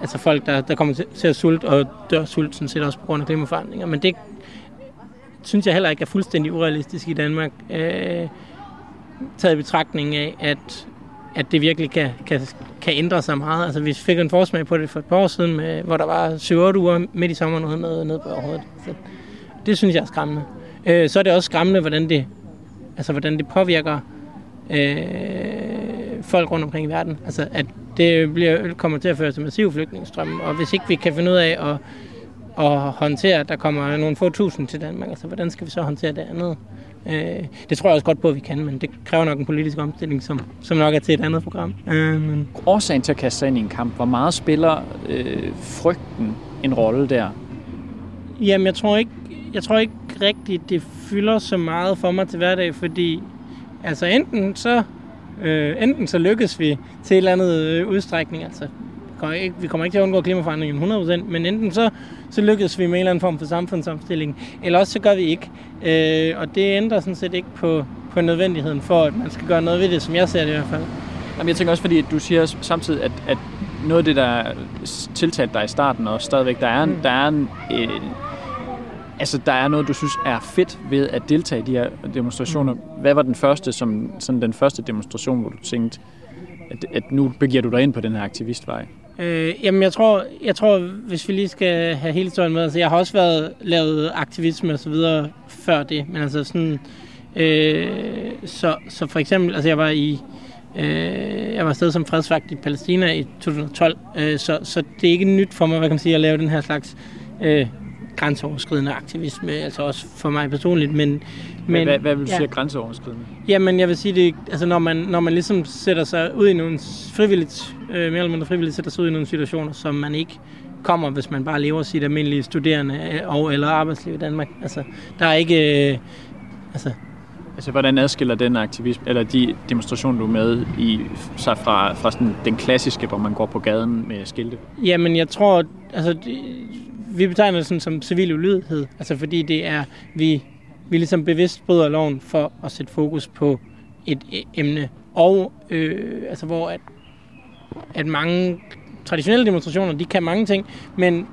altså folk, der, der kommer til at sulte og dør sult, sådan set også på grund af klimaforandringer. Men det synes jeg heller ikke er fuldstændig urealistisk i Danmark, øh, taget i betragtning af, at, at det virkelig kan, kan, kan ændre sig meget. Altså vi fik en forsmag på det for et par år siden, med, hvor der var 7-8 uger midt i sommeren uden noget ned på overhovedet. Så det synes jeg er skræmmende. Øh, så er det også skræmmende, hvordan det, altså, hvordan det påvirker øh, folk rundt omkring i verden. Altså, at det bliver, kommer til at føre til massiv flygtningestrømme, og hvis ikke vi kan finde ud af at, at håndtere, at der kommer nogle få tusind til Danmark, altså hvordan skal vi så håndtere det andet? Øh, det tror jeg også godt på, at vi kan, men det kræver nok en politisk omstilling, som, som nok er til et andet program. Øh, men... Årsagen til at kaste sig ind i en kamp, hvor meget spiller øh, frygten en rolle der? Jamen, jeg tror ikke, jeg tror ikke rigtigt, det fylder så meget for mig til hverdag, fordi altså enten så, øh, enten så lykkes vi til et eller andet øh, udstrækning, altså vi kommer ikke til at undgå klimaforandringen 100%, men enten så, så lykkes vi med en eller anden form for samfundsomstilling, eller også så gør vi ikke. Øh, og det ændrer sådan set ikke på, på nødvendigheden for, at man skal gøre noget ved det, som jeg ser det i hvert fald. Jamen, jeg tænker også, fordi du siger samtidig, at, at noget af det, der tiltalte dig i starten, og stadigvæk, der er, mm. der er en, øh, altså, der er noget, du synes er fedt ved at deltage i de her demonstrationer. Mm. Hvad var den første, som, sådan den første demonstration, hvor du tænkte, at, at nu begiver du dig ind på den her aktivistvej? Øh, jamen, jeg tror, jeg tror, hvis vi lige skal have hele historien med, altså jeg har også været lavet aktivisme og så videre før det, men altså sådan, øh, så, så for eksempel, altså jeg var i, øh, jeg var afsted som fredsvagt i Palæstina i 2012, øh, så, så det er ikke nyt for mig, hvad kan man sige, at lave den her slags øh, grænseoverskridende aktivisme, altså også for mig personligt, men... men hvad, hvad vil du ja. sige grænseoverskridende? Jamen, jeg vil sige det, altså når man, når man ligesom sætter sig ud i nogle frivilligt, øh, mere eller mindre frivilligt, sætter sig ud i nogle situationer, som man ikke kommer, hvis man bare lever sit almindelige studerende øh, og eller arbejdsliv i Danmark. Altså, der er ikke... Øh, altså, Altså, hvordan adskiller den aktivisme, eller de demonstrationer, du er med i, sig fra, fra sådan den klassiske, hvor man går på gaden med skilte? Jamen, jeg tror, altså, vi betegner det sådan som civil ulydighed, altså fordi det er, vi, vi ligesom bevidst bryder loven for at sætte fokus på et emne, og øh, altså hvor at, at mange traditionelle demonstrationer, de kan mange ting, men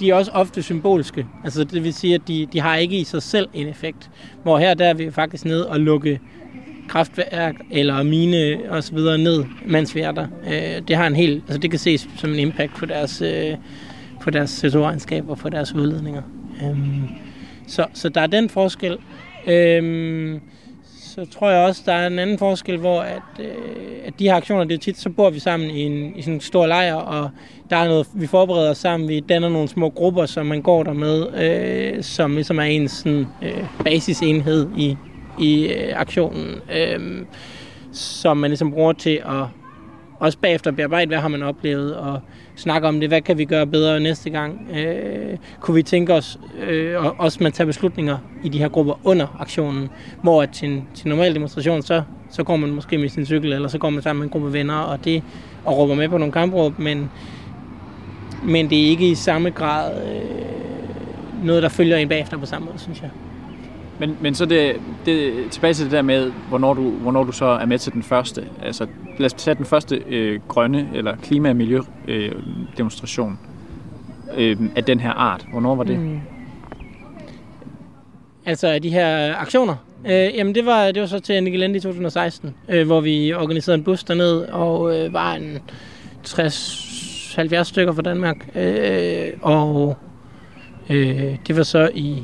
de er også ofte symbolske. Altså det vil sige, at de, de har ikke i sig selv en effekt. Hvor her der er vi faktisk ned og lukke kraftværk eller mine og så videre ned, mens vi er der. Øh, det har en helt, altså det kan ses som en impact på deres, øh, på deres CO2-regnskab og på deres udledninger. Øhm, så, så der er den forskel. Øhm, så tror jeg også, der er en anden forskel, hvor at, øh, at de her aktioner, det er tit, så bor vi sammen i, en, i sådan en stor lejr, og der er noget, vi forbereder os sammen, vi danner nogle små grupper, som man går der med, øh, som ligesom er en sådan, øh, basisenhed i, i øh, aktionen, øh, som man ligesom bruger til at også bagefter bearbejde, hvad har man oplevet, og snakke om det, hvad kan vi gøre bedre næste gang. Øh, kunne vi tænke os øh, også man tager beslutninger i de her grupper under aktionen, hvor at til til normal demonstration, så, så går man måske med sin cykel, eller så går man sammen med en gruppe venner, og det og råber med på nogle kampråb, men, men det er ikke i samme grad øh, noget, der følger en bagefter på samme måde, synes jeg. Men, men så det, det, tilbage til det der med, hvornår du, hvornår du så er med til den første. Altså, lad os tage den første øh, grønne eller klima- og miljødemonstration øh, af den her art. Hvornår var det? Mm. Altså de her aktioner? Øh, jamen det var, det var så til Nigelandi i 2016, øh, hvor vi organiserede en bus derned, og øh, var en 60-70 stykker fra Danmark. Øh, og øh, det var så i,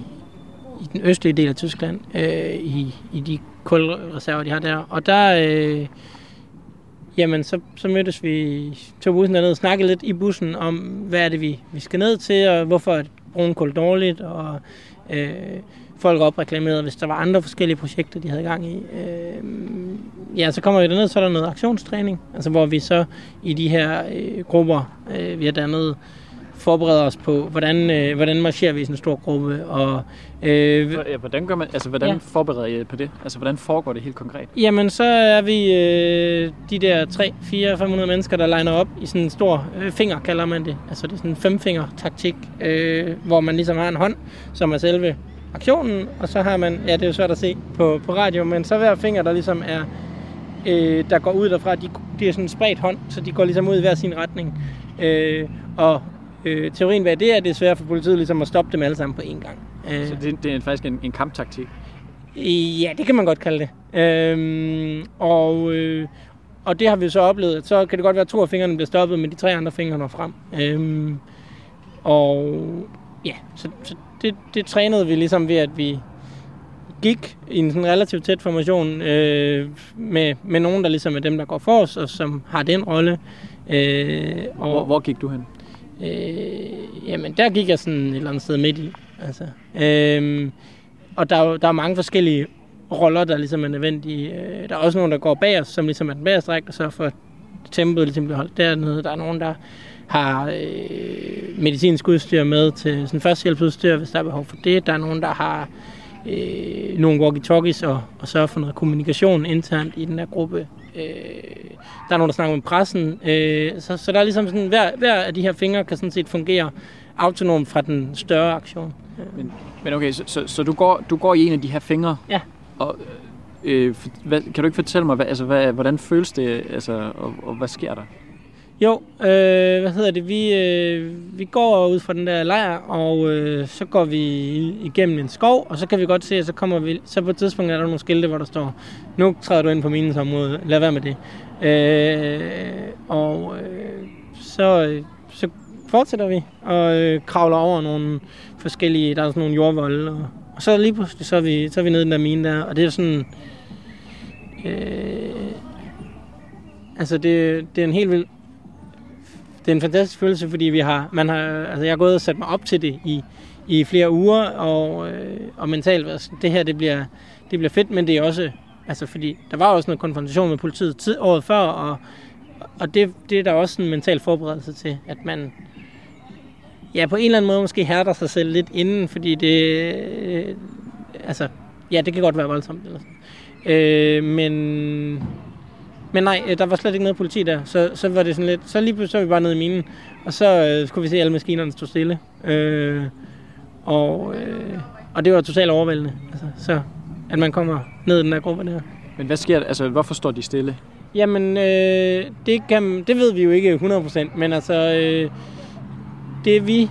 i den østlige del af Tyskland, øh, i, i de kulreserver, de har der. Og der, øh, jamen, så, så mødtes vi, tog bussen derned og snakkede lidt i bussen om, hvad er det, vi, vi skal ned til, og hvorfor er brun kul dårligt, og øh, folk opreklamerede, hvis der var andre forskellige projekter, de havde gang i. Øh, ja, så kommer vi derned, så er der noget aktionstræning, altså hvor vi så i de her øh, grupper, øh, vi har dannet, forbereder os på, hvordan, øh, hvordan marcherer vi i sådan en stor gruppe. Og, øh, hvordan gør man, altså hvordan ja. forbereder I på det? Altså hvordan foregår det helt konkret? Jamen så er vi øh, de der 3, 4, 500 mennesker, der legner op i sådan en stor øh, finger, kalder man det. Altså det er sådan en femfinger taktik, øh, hvor man ligesom har en hånd, som er selve aktionen, og så har man, ja det er jo svært at se på, på radio, men så hver finger, der ligesom er, øh, der går ud derfra, de, de er sådan en spredt hånd, så de går ligesom ud i hver sin retning. Øh, og Øh, teorien bag det er, at det er svært for politiet ligesom at stoppe dem alle sammen på én gang. Øh, så det, det er faktisk en, en kamptaktik? Ja, det kan man godt kalde det. Øh, og, øh, og det har vi så oplevet, så kan det godt være, at to af fingrene bliver stoppet, men de tre andre fingre når frem. Øh, og ja, så, så det, det trænede vi ligesom ved, at vi gik i en sådan relativt tæt formation øh, med, med nogen, der ligesom er dem, der går for os, og som har den rolle. Øh, og, hvor, hvor gik du hen? Øh, jamen, der gik jeg sådan et eller andet sted midt i. Altså. Øh, og der er, der er mange forskellige roller, der ligesom er nødvendige. Øh, der er også nogen, der går bag os, som ligesom er den bagerste række, og sørger for, at tempoet ligesom bliver holdt dernede. Der er nogen, der har øh, medicinsk udstyr med til sådan førstehjælpsudstyr, hvis der er behov for det. Der er nogen, der har øh, nogle walkie-talkies og, og sørger for noget kommunikation internt i den her gruppe. Øh, der er nogen, der snakker med pressen. Øh, så, så der er ligesom sådan, hver, hver af de her fingre kan sådan set fungere autonomt fra den større aktion. Men, men okay, så, så, så du, går, du går i en af de her fingre? Ja. Og, øh, hvad, kan du ikke fortælle mig, hvad, altså, hvad, hvordan føles det, altså, og, og hvad sker der? Jo, øh, hvad hedder det, vi, øh, vi går ud fra den der lejr, og øh, så går vi igennem en skov, og så kan vi godt se, at så kommer vi, så på et tidspunkt er der nogle skilte, hvor der står, nu træder du ind på minens område, lad være med det. Øh, og øh, så, øh, så fortsætter vi og øh, kravler over nogle forskellige, der er sådan nogle jordvolde, og, og så lige pludselig, så er vi, så er vi nede i den der mine der, og det er sådan, øh, altså det, det er en helt vild det er en fantastisk følelse, fordi vi har, man har, altså jeg har gået og sat mig op til det i, i flere uger, og, øh, og mentalt, altså, det her det bliver, det bliver fedt, men det er også, altså fordi der var også noget konfrontation med politiet tid, året før, og, og det, det er der også en mental forberedelse til, at man ja, på en eller anden måde måske hærder sig selv lidt inden, fordi det, øh, altså, ja, det kan godt være voldsomt. Eller sådan. Øh, men men nej, øh, der var slet ikke noget politi der, så, så var det sådan lidt, så lige pludselig så var vi bare nede i minen, og så øh, skulle vi se, at alle maskinerne stå stille. Øh, og, øh, og det var totalt overvældende, altså, så at man kommer ned i den der gruppe der. Men hvad sker der? Altså, hvorfor står de stille? Jamen, øh, det, kan, det ved vi jo ikke 100%, men altså, øh, det vi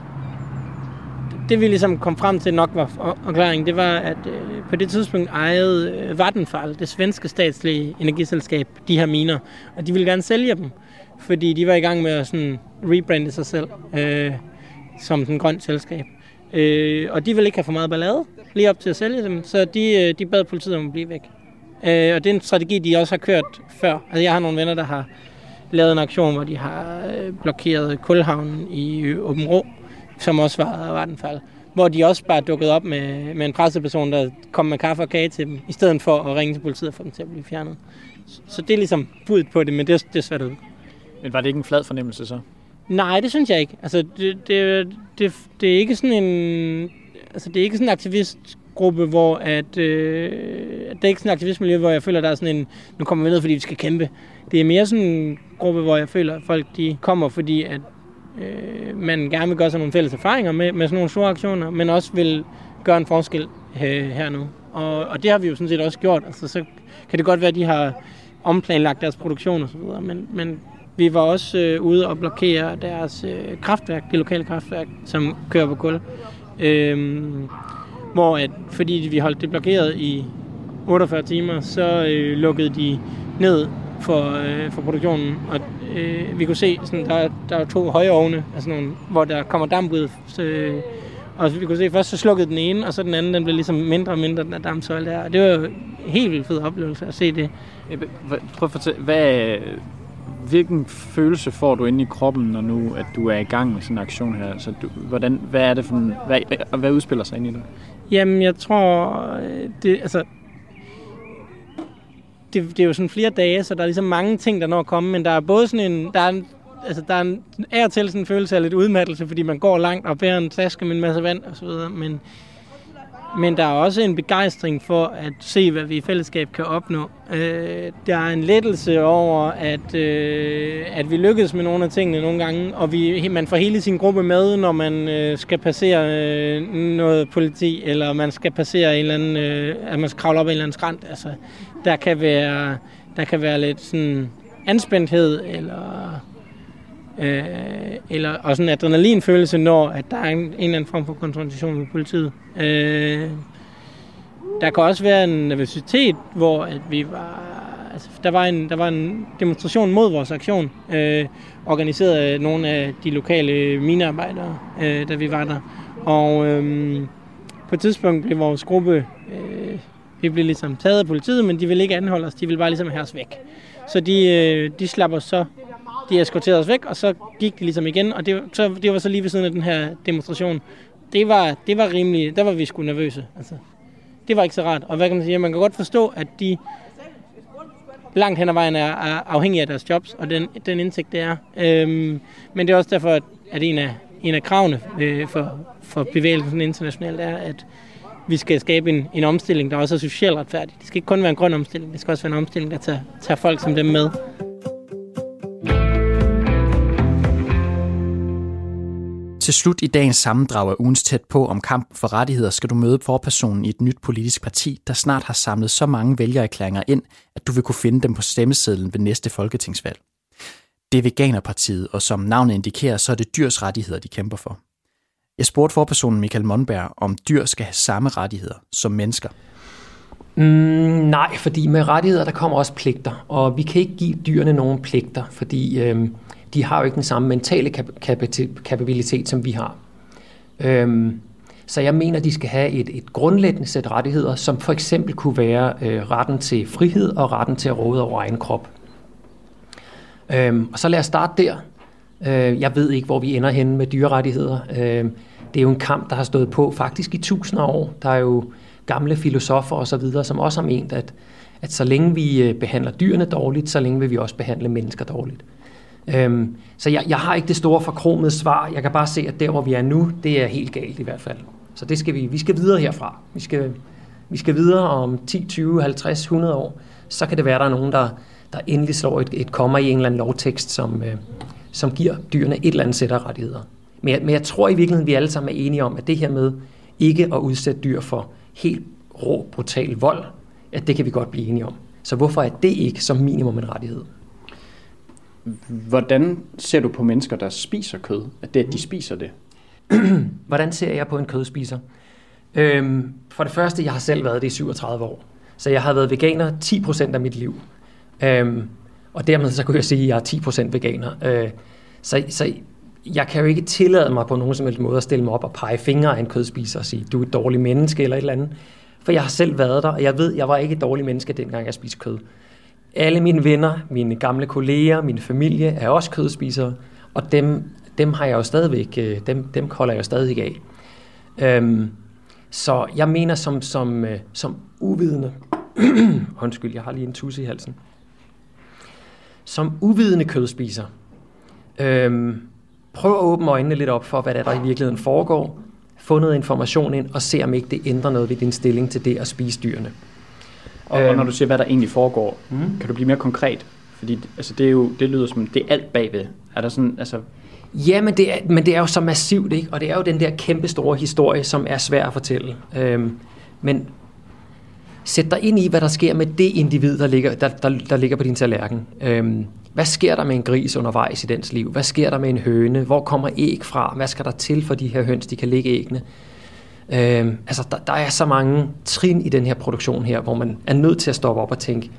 det vi ligesom kom frem til nok var forklaringen, det var, at øh, på det tidspunkt ejede øh, Vattenfall, det svenske statslige energiselskab, de her miner, og de ville gerne sælge dem, fordi de var i gang med at sådan rebrande sig selv øh, som den grønne selskab. Øh, og de ville ikke have for meget ballade lige op til at sælge dem, så de, øh, de bad politiet om at blive væk. Øh, og det er en strategi, de også har kørt før. Altså, jeg har nogle venner, der har lavet en aktion, hvor de har øh, blokeret kulhavnen i Åben Rå, som også var Vattenfall. Hvor de også bare dukkede op med, med en presseperson, der kom med kaffe og kage til dem, i stedet for at ringe til politiet og få dem til at blive fjernet. Så det er ligesom budet på det, men det, det er svært ud. Men var det ikke en flad fornemmelse så? Nej, det synes jeg ikke. Altså, det, det, det, det er ikke sådan en... Altså, det er ikke sådan en aktivistgruppe, hvor at, øh, det er ikke sådan en aktivistmiljø, hvor jeg føler, der er sådan en, nu kommer vi ned, fordi vi skal kæmpe. Det er mere sådan en gruppe, hvor jeg føler, at folk de kommer, fordi at øh, man gerne vil gøre sig nogle fælles erfaringer med, med sådan nogle store aktioner, men også vil gøre en forskel øh, her nu. Og, og det har vi jo sådan set også gjort. Altså, så kan det godt være, at de har omplanlagt deres produktion og så videre, men, men vi var også øh, ude og blokere deres øh, kraftværk, det lokale kraftværk, som kører på kul. Øh, hvor at, fordi vi holdt det blokeret i 48 timer, så øh, lukkede de ned for, øh, for produktionen. Og øh, vi kunne se, sådan, der, der er to høje ovne, altså nogle, hvor der kommer damp ud. Så, øh, og vi kunne se, først så slukkede den ene, og så den anden, den blev ligesom mindre og mindre, den der dampsøjle der. Og det var jo en helt vildt fed oplevelse at se det. Prøv at fortælle, hvad, hvilken følelse får du inde i kroppen, når nu at du er i gang med sådan en aktion her? Så du, hvordan, hvad er det for en, hvad, hvad udspiller sig ind i det? Jamen, jeg tror, det, altså, det, det er jo sådan flere dage, så der er ligesom mange ting, der når at komme, men der er både sådan en, der er en, altså der er en, er til sådan en følelse af lidt udmattelse, fordi man går langt og bærer en taske med en masse vand og så videre, men, men der er også en begejstring for at se, hvad vi i fællesskab kan opnå. Øh, der er en lettelse over, at, øh, at vi lykkedes med nogle af tingene nogle gange, og vi, man får hele sin gruppe med, når man øh, skal passere øh, noget politi, eller man skal passere en eller anden, øh, at man skal kravle op ad en eller anden skrant. Altså, der kan være, der kan være lidt sådan anspændthed, eller, øh, eller også en adrenalinfølelse, når at der er en, en eller anden form for konfrontation med politiet. Øh, der kan også være en nervøsitet, hvor at vi var, altså, der, var en, der var en demonstration mod vores aktion, øh, organiseret af nogle af de lokale minearbejdere, øh, da vi var der. Og øh, på et tidspunkt blev vores gruppe øh, vi blev ligesom taget af politiet, men de ville ikke anholde os. De ville bare ligesom have os væk. Så de, øh, de slap os så. De eskorterede os væk, og så gik de ligesom igen. Og det, så, det var så lige ved siden af den her demonstration. Det var, det var rimelig, der var vi sgu nervøse. Altså, det var ikke så rart. Og hvad kan man sige? Man kan godt forstå, at de... langt hen ad vejen er, er afhængige af deres jobs og den, den indtægt, det er. Øhm, men det er også derfor, at, at en, af, en af kravene øh, for, for bevægelsen internationalt er, at vi skal skabe en, en omstilling, der også er socialt retfærdig. Det skal ikke kun være en grøn omstilling, det skal også være en omstilling, der tager, tager folk som dem med. Til slut i dagens sammendrag af ugens tæt på om kampen for rettigheder skal du møde forpersonen i et nyt politisk parti, der snart har samlet så mange vælgererklæringer ind, at du vil kunne finde dem på stemmesedlen ved næste folketingsvalg. Det er Veganerpartiet, og som navnet indikerer, så er det dyrs rettigheder, de kæmper for. Jeg spurgte forpersonen Michael Monberg, om dyr skal have samme rettigheder som mennesker. Mm, nej, fordi med rettigheder, der kommer også pligter, og vi kan ikke give dyrene nogen pligter, fordi øhm, de har jo ikke den samme mentale kapabilitet, som vi har. Øhm, så jeg mener, de skal have et, et grundlæggende sæt rettigheder, som for eksempel kunne være øh, retten til frihed og retten til at råde over egen krop. Øhm, og så lad os starte der. Øh, jeg ved ikke, hvor vi ender henne med dyrerettigheder. Øh, det er jo en kamp, der har stået på faktisk i tusinder af år. Der er jo gamle filosofer osv., som også har ment, at, at så længe vi øh, behandler dyrene dårligt, så længe vil vi også behandle mennesker dårligt. Øhm, så jeg, jeg har ikke det store forkromede svar. Jeg kan bare se, at der, hvor vi er nu, det er helt galt i hvert fald. Så det skal vi, vi skal videre herfra. Vi skal, vi skal videre om 10, 20, 50, 100 år. Så kan det være, at der er nogen, der, der endelig slår et, et kommer i en eller anden lovtekst, som, øh, som giver dyrene et eller andet sæt af rettigheder. Men jeg, men jeg tror i virkeligheden, vi alle sammen er enige om, at det her med ikke at udsætte dyr for helt rå, brutal vold, at det kan vi godt blive enige om. Så hvorfor er det ikke som minimum en rettighed? Hvordan ser du på mennesker, der spiser kød? At det, at de spiser det? Hvordan ser jeg på en kødspiser? Øhm, for det første, jeg har selv været det i 37 år. Så jeg har været veganer 10% af mit liv. Øhm, og dermed så kunne jeg sige, at jeg er 10% veganer. Øh, så, så jeg kan jo ikke tillade mig på nogen som helst måde at stille mig op og pege fingre af en kødspiser og sige, du er et dårligt menneske eller et eller andet. For jeg har selv været der, og jeg ved, jeg var ikke et dårligt menneske, dengang jeg spiste kød. Alle mine venner, mine gamle kolleger, min familie er også kødspisere, og dem, dem har jeg jo stadigvæk, øh, dem, dem holder jeg jo stadig af. Øhm, så jeg mener som, som, øh, som uvidende, undskyld, jeg har lige en tusse i halsen, som uvidende kødspiser, øhm, prøv at åbne øjnene lidt op for, hvad der, der i virkeligheden foregår, få noget information ind, og se om ikke det ændrer noget ved din stilling til det at spise dyrene. Og, og når du siger, hvad der egentlig foregår, mm. kan du blive mere konkret? Fordi altså, det, er jo, det lyder som, det er alt bagved. Er der sådan, altså... Ja, men det, er, men det er jo så massivt, ikke? Og det er jo den der kæmpe store historie, som er svær at fortælle. Øhm, men sæt dig ind i, hvad der sker med det individ, der ligger, der, der, der ligger på din tallerken. Øhm, hvad sker der med en gris undervejs i dens liv? Hvad sker der med en høne? Hvor kommer æg fra? Hvad skal der til for de her høns, de kan lægge æggene? Øh, altså, der, der er så mange trin i den her produktion her, hvor man er nødt til at stoppe op og tænke,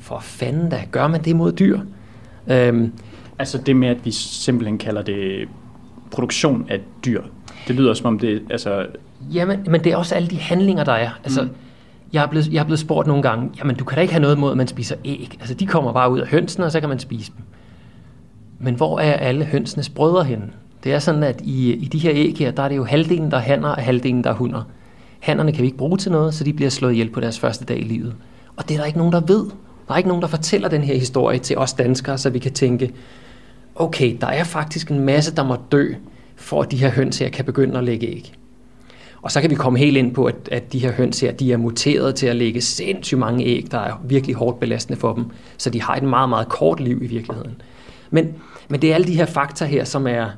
for fanden da, gør man det mod dyr? Øh, altså det med, at vi simpelthen kalder det produktion af dyr, det lyder som om det, altså... Jamen, men det er også alle de handlinger, der er. Altså, mm jeg, er blevet, jeg er blevet spurgt nogle gange, jamen du kan da ikke have noget mod, at man spiser æg. Altså de kommer bare ud af hønsene, og så kan man spise dem. Men hvor er alle hønsenes brødre henne? Det er sådan, at i, i de her æg her, der er det jo halvdelen, der er hanner, og halvdelen, der er hunder. Hannerne kan vi ikke bruge til noget, så de bliver slået ihjel på deres første dag i livet. Og det er der ikke nogen, der ved. Der er ikke nogen, der fortæller den her historie til os danskere, så vi kan tænke, okay, der er faktisk en masse, der må dø, for at de her høns her kan begynde at lægge æg. Og så kan vi komme helt ind på, at, at de her høns her, de er muteret til at lægge sindssygt mange æg, der er virkelig hårdt belastende for dem. Så de har et meget, meget kort liv i virkeligheden. Men, men det er alle de her fakta her, som er,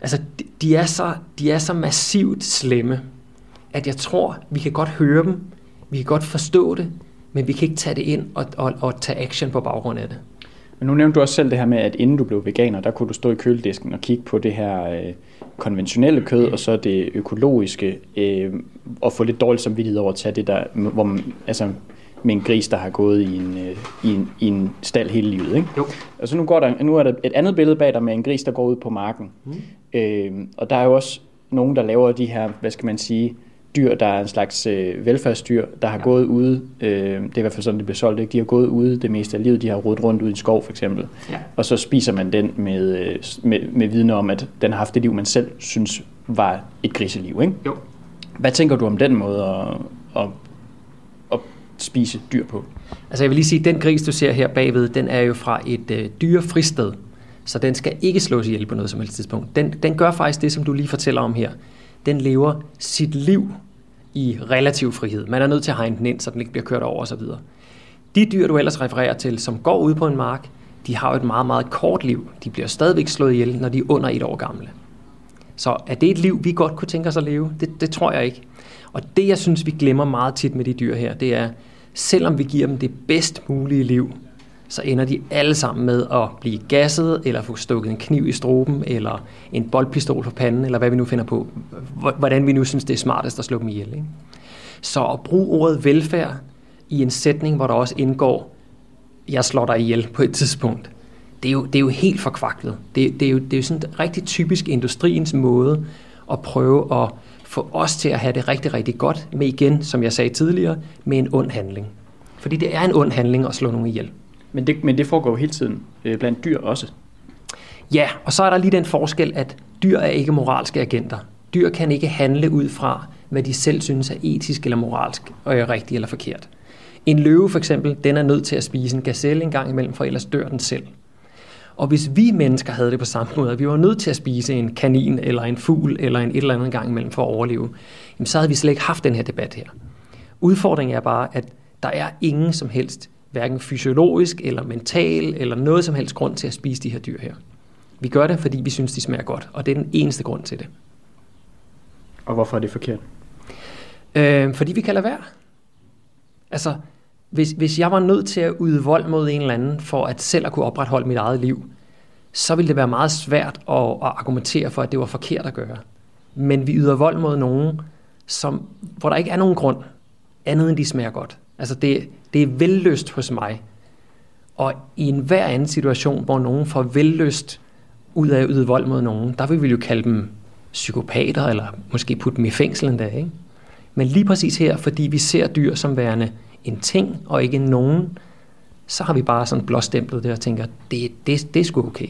Altså, de er, så, de er så massivt slemme, at jeg tror, vi kan godt høre dem, vi kan godt forstå det, men vi kan ikke tage det ind og, og, og tage action på baggrund af det. Men nu nævnte du også selv det her med, at inden du blev veganer, der kunne du stå i køledisken og kigge på det her øh, konventionelle kød, og så det økologiske, øh, og få lidt dårligt samvittighed over at tage det der, hvor man, altså, med en gris, der har gået i en, øh, i en, i en stald hele livet. Ikke? Jo. Og så nu, går der, nu er der et andet billede bag dig med en gris, der går ud på marken. Mm. Øh, og der er jo også nogen, der laver de her, hvad skal man sige, dyr, der er en slags øh, velfærdsdyr, der har ja. gået ude, øh, det er i hvert fald sådan, det bliver solgt, ikke? de har gået ude det meste af livet, de har rodet rundt ud i en skov for eksempel, ja. og så spiser man den med, øh, med, med viden om, at den har haft det liv, man selv synes var et griseliv. Ikke? Jo. Hvad tænker du om den måde at, at spise dyr på? Altså jeg vil lige sige, at den gris, du ser her bagved, den er jo fra et øh, dyrefristed. Så den skal ikke slås ihjel på noget som helst tidspunkt. Den, den gør faktisk det, som du lige fortæller om her. Den lever sit liv i relativ frihed. Man er nødt til at hegne den ind, så den ikke bliver kørt over osv. De dyr, du ellers refererer til, som går ud på en mark, de har jo et meget, meget kort liv. De bliver stadigvæk slået ihjel, når de er under et år gamle. Så er det et liv, vi godt kunne tænke os at leve? Det, det tror jeg ikke. Og det, jeg synes, vi glemmer meget tit med de dyr her, det er, selvom vi giver dem det bedst mulige liv, så ender de alle sammen med at blive gasset, eller få stukket en kniv i struben, eller en boldpistol på panden, eller hvad vi nu finder på. Hvordan vi nu synes, det er smartest at slå dem ihjel. Ikke? Så at bruge ordet velfærd i en sætning, hvor der også indgår, jeg slår dig ihjel på et tidspunkt, det er jo, det er jo helt forkvaklet. Det, det, er jo, det er jo sådan rigtig typisk industriens måde at prøve at få os til at have det rigtig, rigtig godt med igen, som jeg sagde tidligere, med en ond handling. Fordi det er en ond handling at slå nogen ihjel. Men det, men det foregår hele tiden øh, blandt dyr også. Ja, og så er der lige den forskel, at dyr er ikke moralske agenter. Dyr kan ikke handle ud fra, hvad de selv synes er etisk eller moralsk og er rigtigt eller forkert. En løve for eksempel, den er nødt til at spise en gazelle en gang imellem, for ellers dør den selv. Og hvis vi mennesker havde det på samme måde, at vi var nødt til at spise en kanin eller en fugl eller en et eller andet gang imellem for at overleve, jamen så havde vi slet ikke haft den her debat her. Udfordringen er bare, at der er ingen som helst, hverken fysiologisk eller mental eller noget som helst grund til at spise de her dyr her. Vi gør det, fordi vi synes, de smager godt, og det er den eneste grund til det. Og hvorfor er det forkert? Øh, fordi vi kan lade være. Altså, hvis, hvis jeg var nødt til at yde vold mod en eller anden, for at selv at kunne opretholde mit eget liv, så ville det være meget svært at, at argumentere for, at det var forkert at gøre. Men vi yder vold mod nogen, som, hvor der ikke er nogen grund, andet end de smager godt. Altså det, det er velløst hos mig. Og i enhver anden situation, hvor nogen får velløst ud af at yde vold mod nogen, der vil vi jo kalde dem psykopater, eller måske putte dem i fængsel endda. Ikke? Men lige præcis her, fordi vi ser dyr som værende en ting og ikke nogen, så har vi bare sådan blåstemplet det og tænker, det, det, det er sgu okay.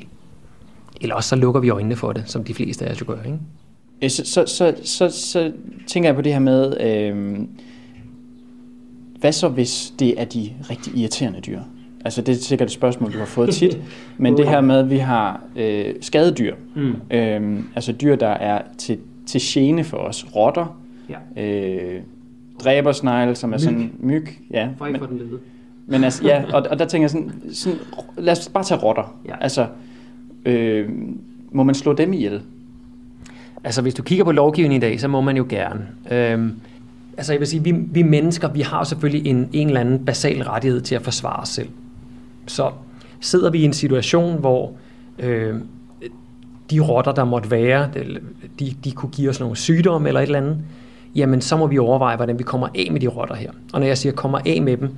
Eller også så lukker vi øjnene for det, som de fleste af os jo gør. Ikke? Så, så, så, så, så tænker jeg på det her med, øh, hvad så hvis det er de rigtig irriterende dyr? Altså det er sikkert et spørgsmål, du har fået tit, men det her med, at vi har øh, skadedyr, mm. øh, altså dyr, der er til, til gene for os, rotter, ja. øh, dræbersnegle, som er myg. sådan myg. Ja, For ikke men, den lede. Men altså, ja, og, og der tænker jeg sådan, sådan, lad os bare tage rotter. Ja. Altså, øh, må man slå dem ihjel? Altså, hvis du kigger på lovgivningen i dag, så må man jo gerne. Øhm, altså, jeg vil sige, vi, vi mennesker, vi har selvfølgelig en, en eller anden basal rettighed til at forsvare os selv. Så sidder vi i en situation, hvor øh, de rotter, der måtte være, de, de kunne give os nogle sygdomme eller et eller andet, jamen så må vi overveje, hvordan vi kommer af med de rotter her. Og når jeg siger kommer af med dem,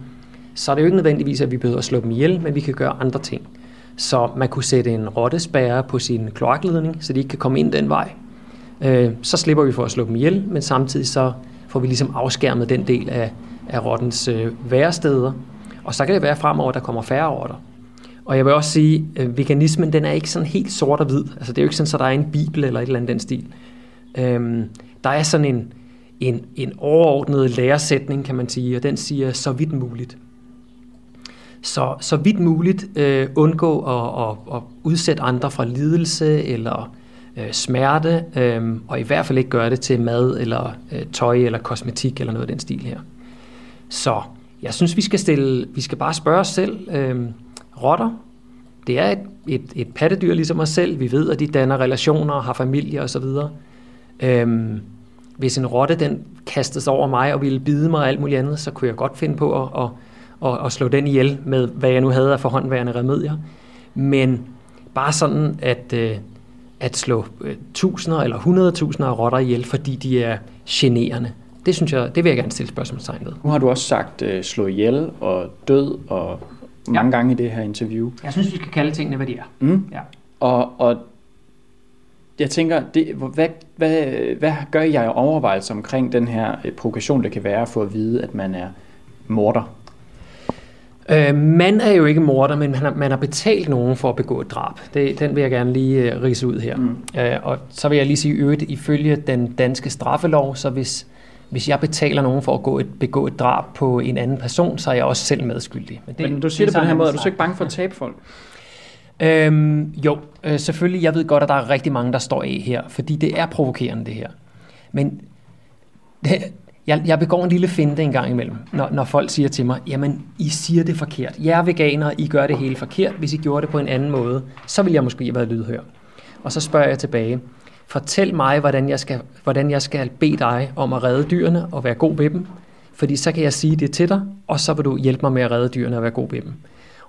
så er det jo ikke nødvendigvis, at vi behøver at slå dem ihjel, men vi kan gøre andre ting. Så man kunne sætte en rottespærre på sin kloakledning, så de ikke kan komme ind den vej. Øh, så slipper vi for at slå dem ihjel, men samtidig så får vi ligesom afskærmet den del af, af rottens øh, væresteder. Og så kan det være fremover, at der kommer færre rotter. Og jeg vil også sige, at øh, veganismen den er ikke sådan helt sort og hvid. Altså det er jo ikke sådan, at der er en bibel eller et eller andet den stil. Øhm, der er sådan en, en, en overordnet læresætning, kan man sige, og den siger så vidt muligt. Så, så vidt muligt øh, undgå at, at, at udsætte andre for lidelse eller øh, smerte, øh, og i hvert fald ikke gøre det til mad eller øh, tøj eller kosmetik eller noget af den stil her. Så jeg synes, vi skal stille, vi skal bare spørge os selv, øh, rotter, det er et, et, et pattedyr ligesom os selv. Vi ved, at de danner relationer og har familie osv. Øhm, hvis en rotte den kastede sig over mig og ville bide mig og alt muligt andet, så kunne jeg godt finde på at, at, at, at slå den ihjel med, hvad jeg nu havde af forhåndværende remedier. Men bare sådan at, øh, at slå øh, tusinder eller hundredtusinder af rotter ihjel, fordi de er generende, det synes jeg, det vil jeg gerne stille spørgsmålstegn ved. Nu har du også sagt uh, slå ihjel og død og mange ja. gange i det her interview. Jeg synes, vi skal kalde tingene, hvad de er. Mm. Ja. Og, og jeg tænker, det, hvad, hvad, hvad gør jeg overvejelser omkring den her øh, provokation, der kan være for at vide, at man er morder? Øh, man er jo ikke morder, men man har, man har betalt nogen for at begå et drab. Det, den vil jeg gerne lige uh, rise ud her. Mm. Øh, og så vil jeg lige sige øvrigt, ifølge den danske straffelov, så hvis, hvis jeg betaler nogen for at gå et, begå et drab på en anden person, så er jeg også selv medskyldig. Men, det, Men du siger det, det på den her måde, er du så ikke bange for at tabe folk? Øhm, jo, øh, selvfølgelig. Jeg ved godt, at der er rigtig mange, der står af her, fordi det er provokerende, det her. Men det, jeg, jeg begår en lille finte en gang imellem, når, når folk siger til mig, jamen, I siger det forkert. Jeg er veganer, I gør det hele forkert. Hvis I gjorde det på en anden måde, så ville jeg måske have været lydhør. Og så spørger jeg tilbage, fortæl mig, hvordan jeg, skal, hvordan jeg skal bede dig om at redde dyrene og være god ved dem. Fordi så kan jeg sige det til dig, og så vil du hjælpe mig med at redde dyrene og være god ved dem.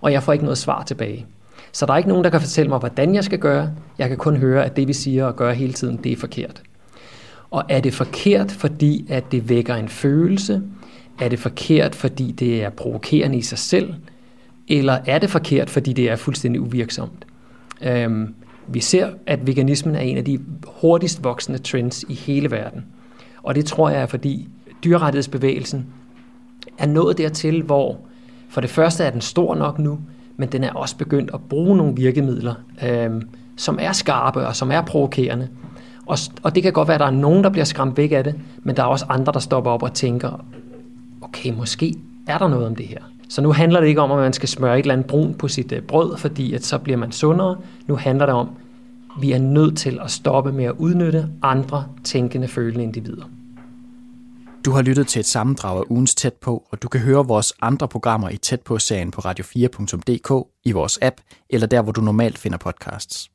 Og jeg får ikke noget svar tilbage. Så der er ikke nogen, der kan fortælle mig, hvordan jeg skal gøre. Jeg kan kun høre, at det vi siger og gør hele tiden, det er forkert. Og er det forkert, fordi at det vækker en følelse? Er det forkert, fordi det er provokerende i sig selv? Eller er det forkert, fordi det er fuldstændig uvirksomt? Øhm, vi ser, at veganismen er en af de hurtigst voksende trends i hele verden. Og det tror jeg er, fordi dyrrettighedsbevægelsen er nået dertil, hvor for det første er den stor nok nu, men den er også begyndt at bruge nogle virkemidler, øhm, som er skarpe og som er provokerende. Og, og det kan godt være, at der er nogen, der bliver skræmt væk af det, men der er også andre, der stopper op og tænker, okay, måske er der noget om det her. Så nu handler det ikke om, at man skal smøre et eller andet brun på sit øh, brød, fordi at så bliver man sundere. Nu handler det om, at vi er nødt til at stoppe med at udnytte andre tænkende, følende individer. Du har lyttet til et sammendrag af ugens Tæt på, og du kan høre vores andre programmer i Tæt på-serien på radio4.dk, i vores app eller der, hvor du normalt finder podcasts.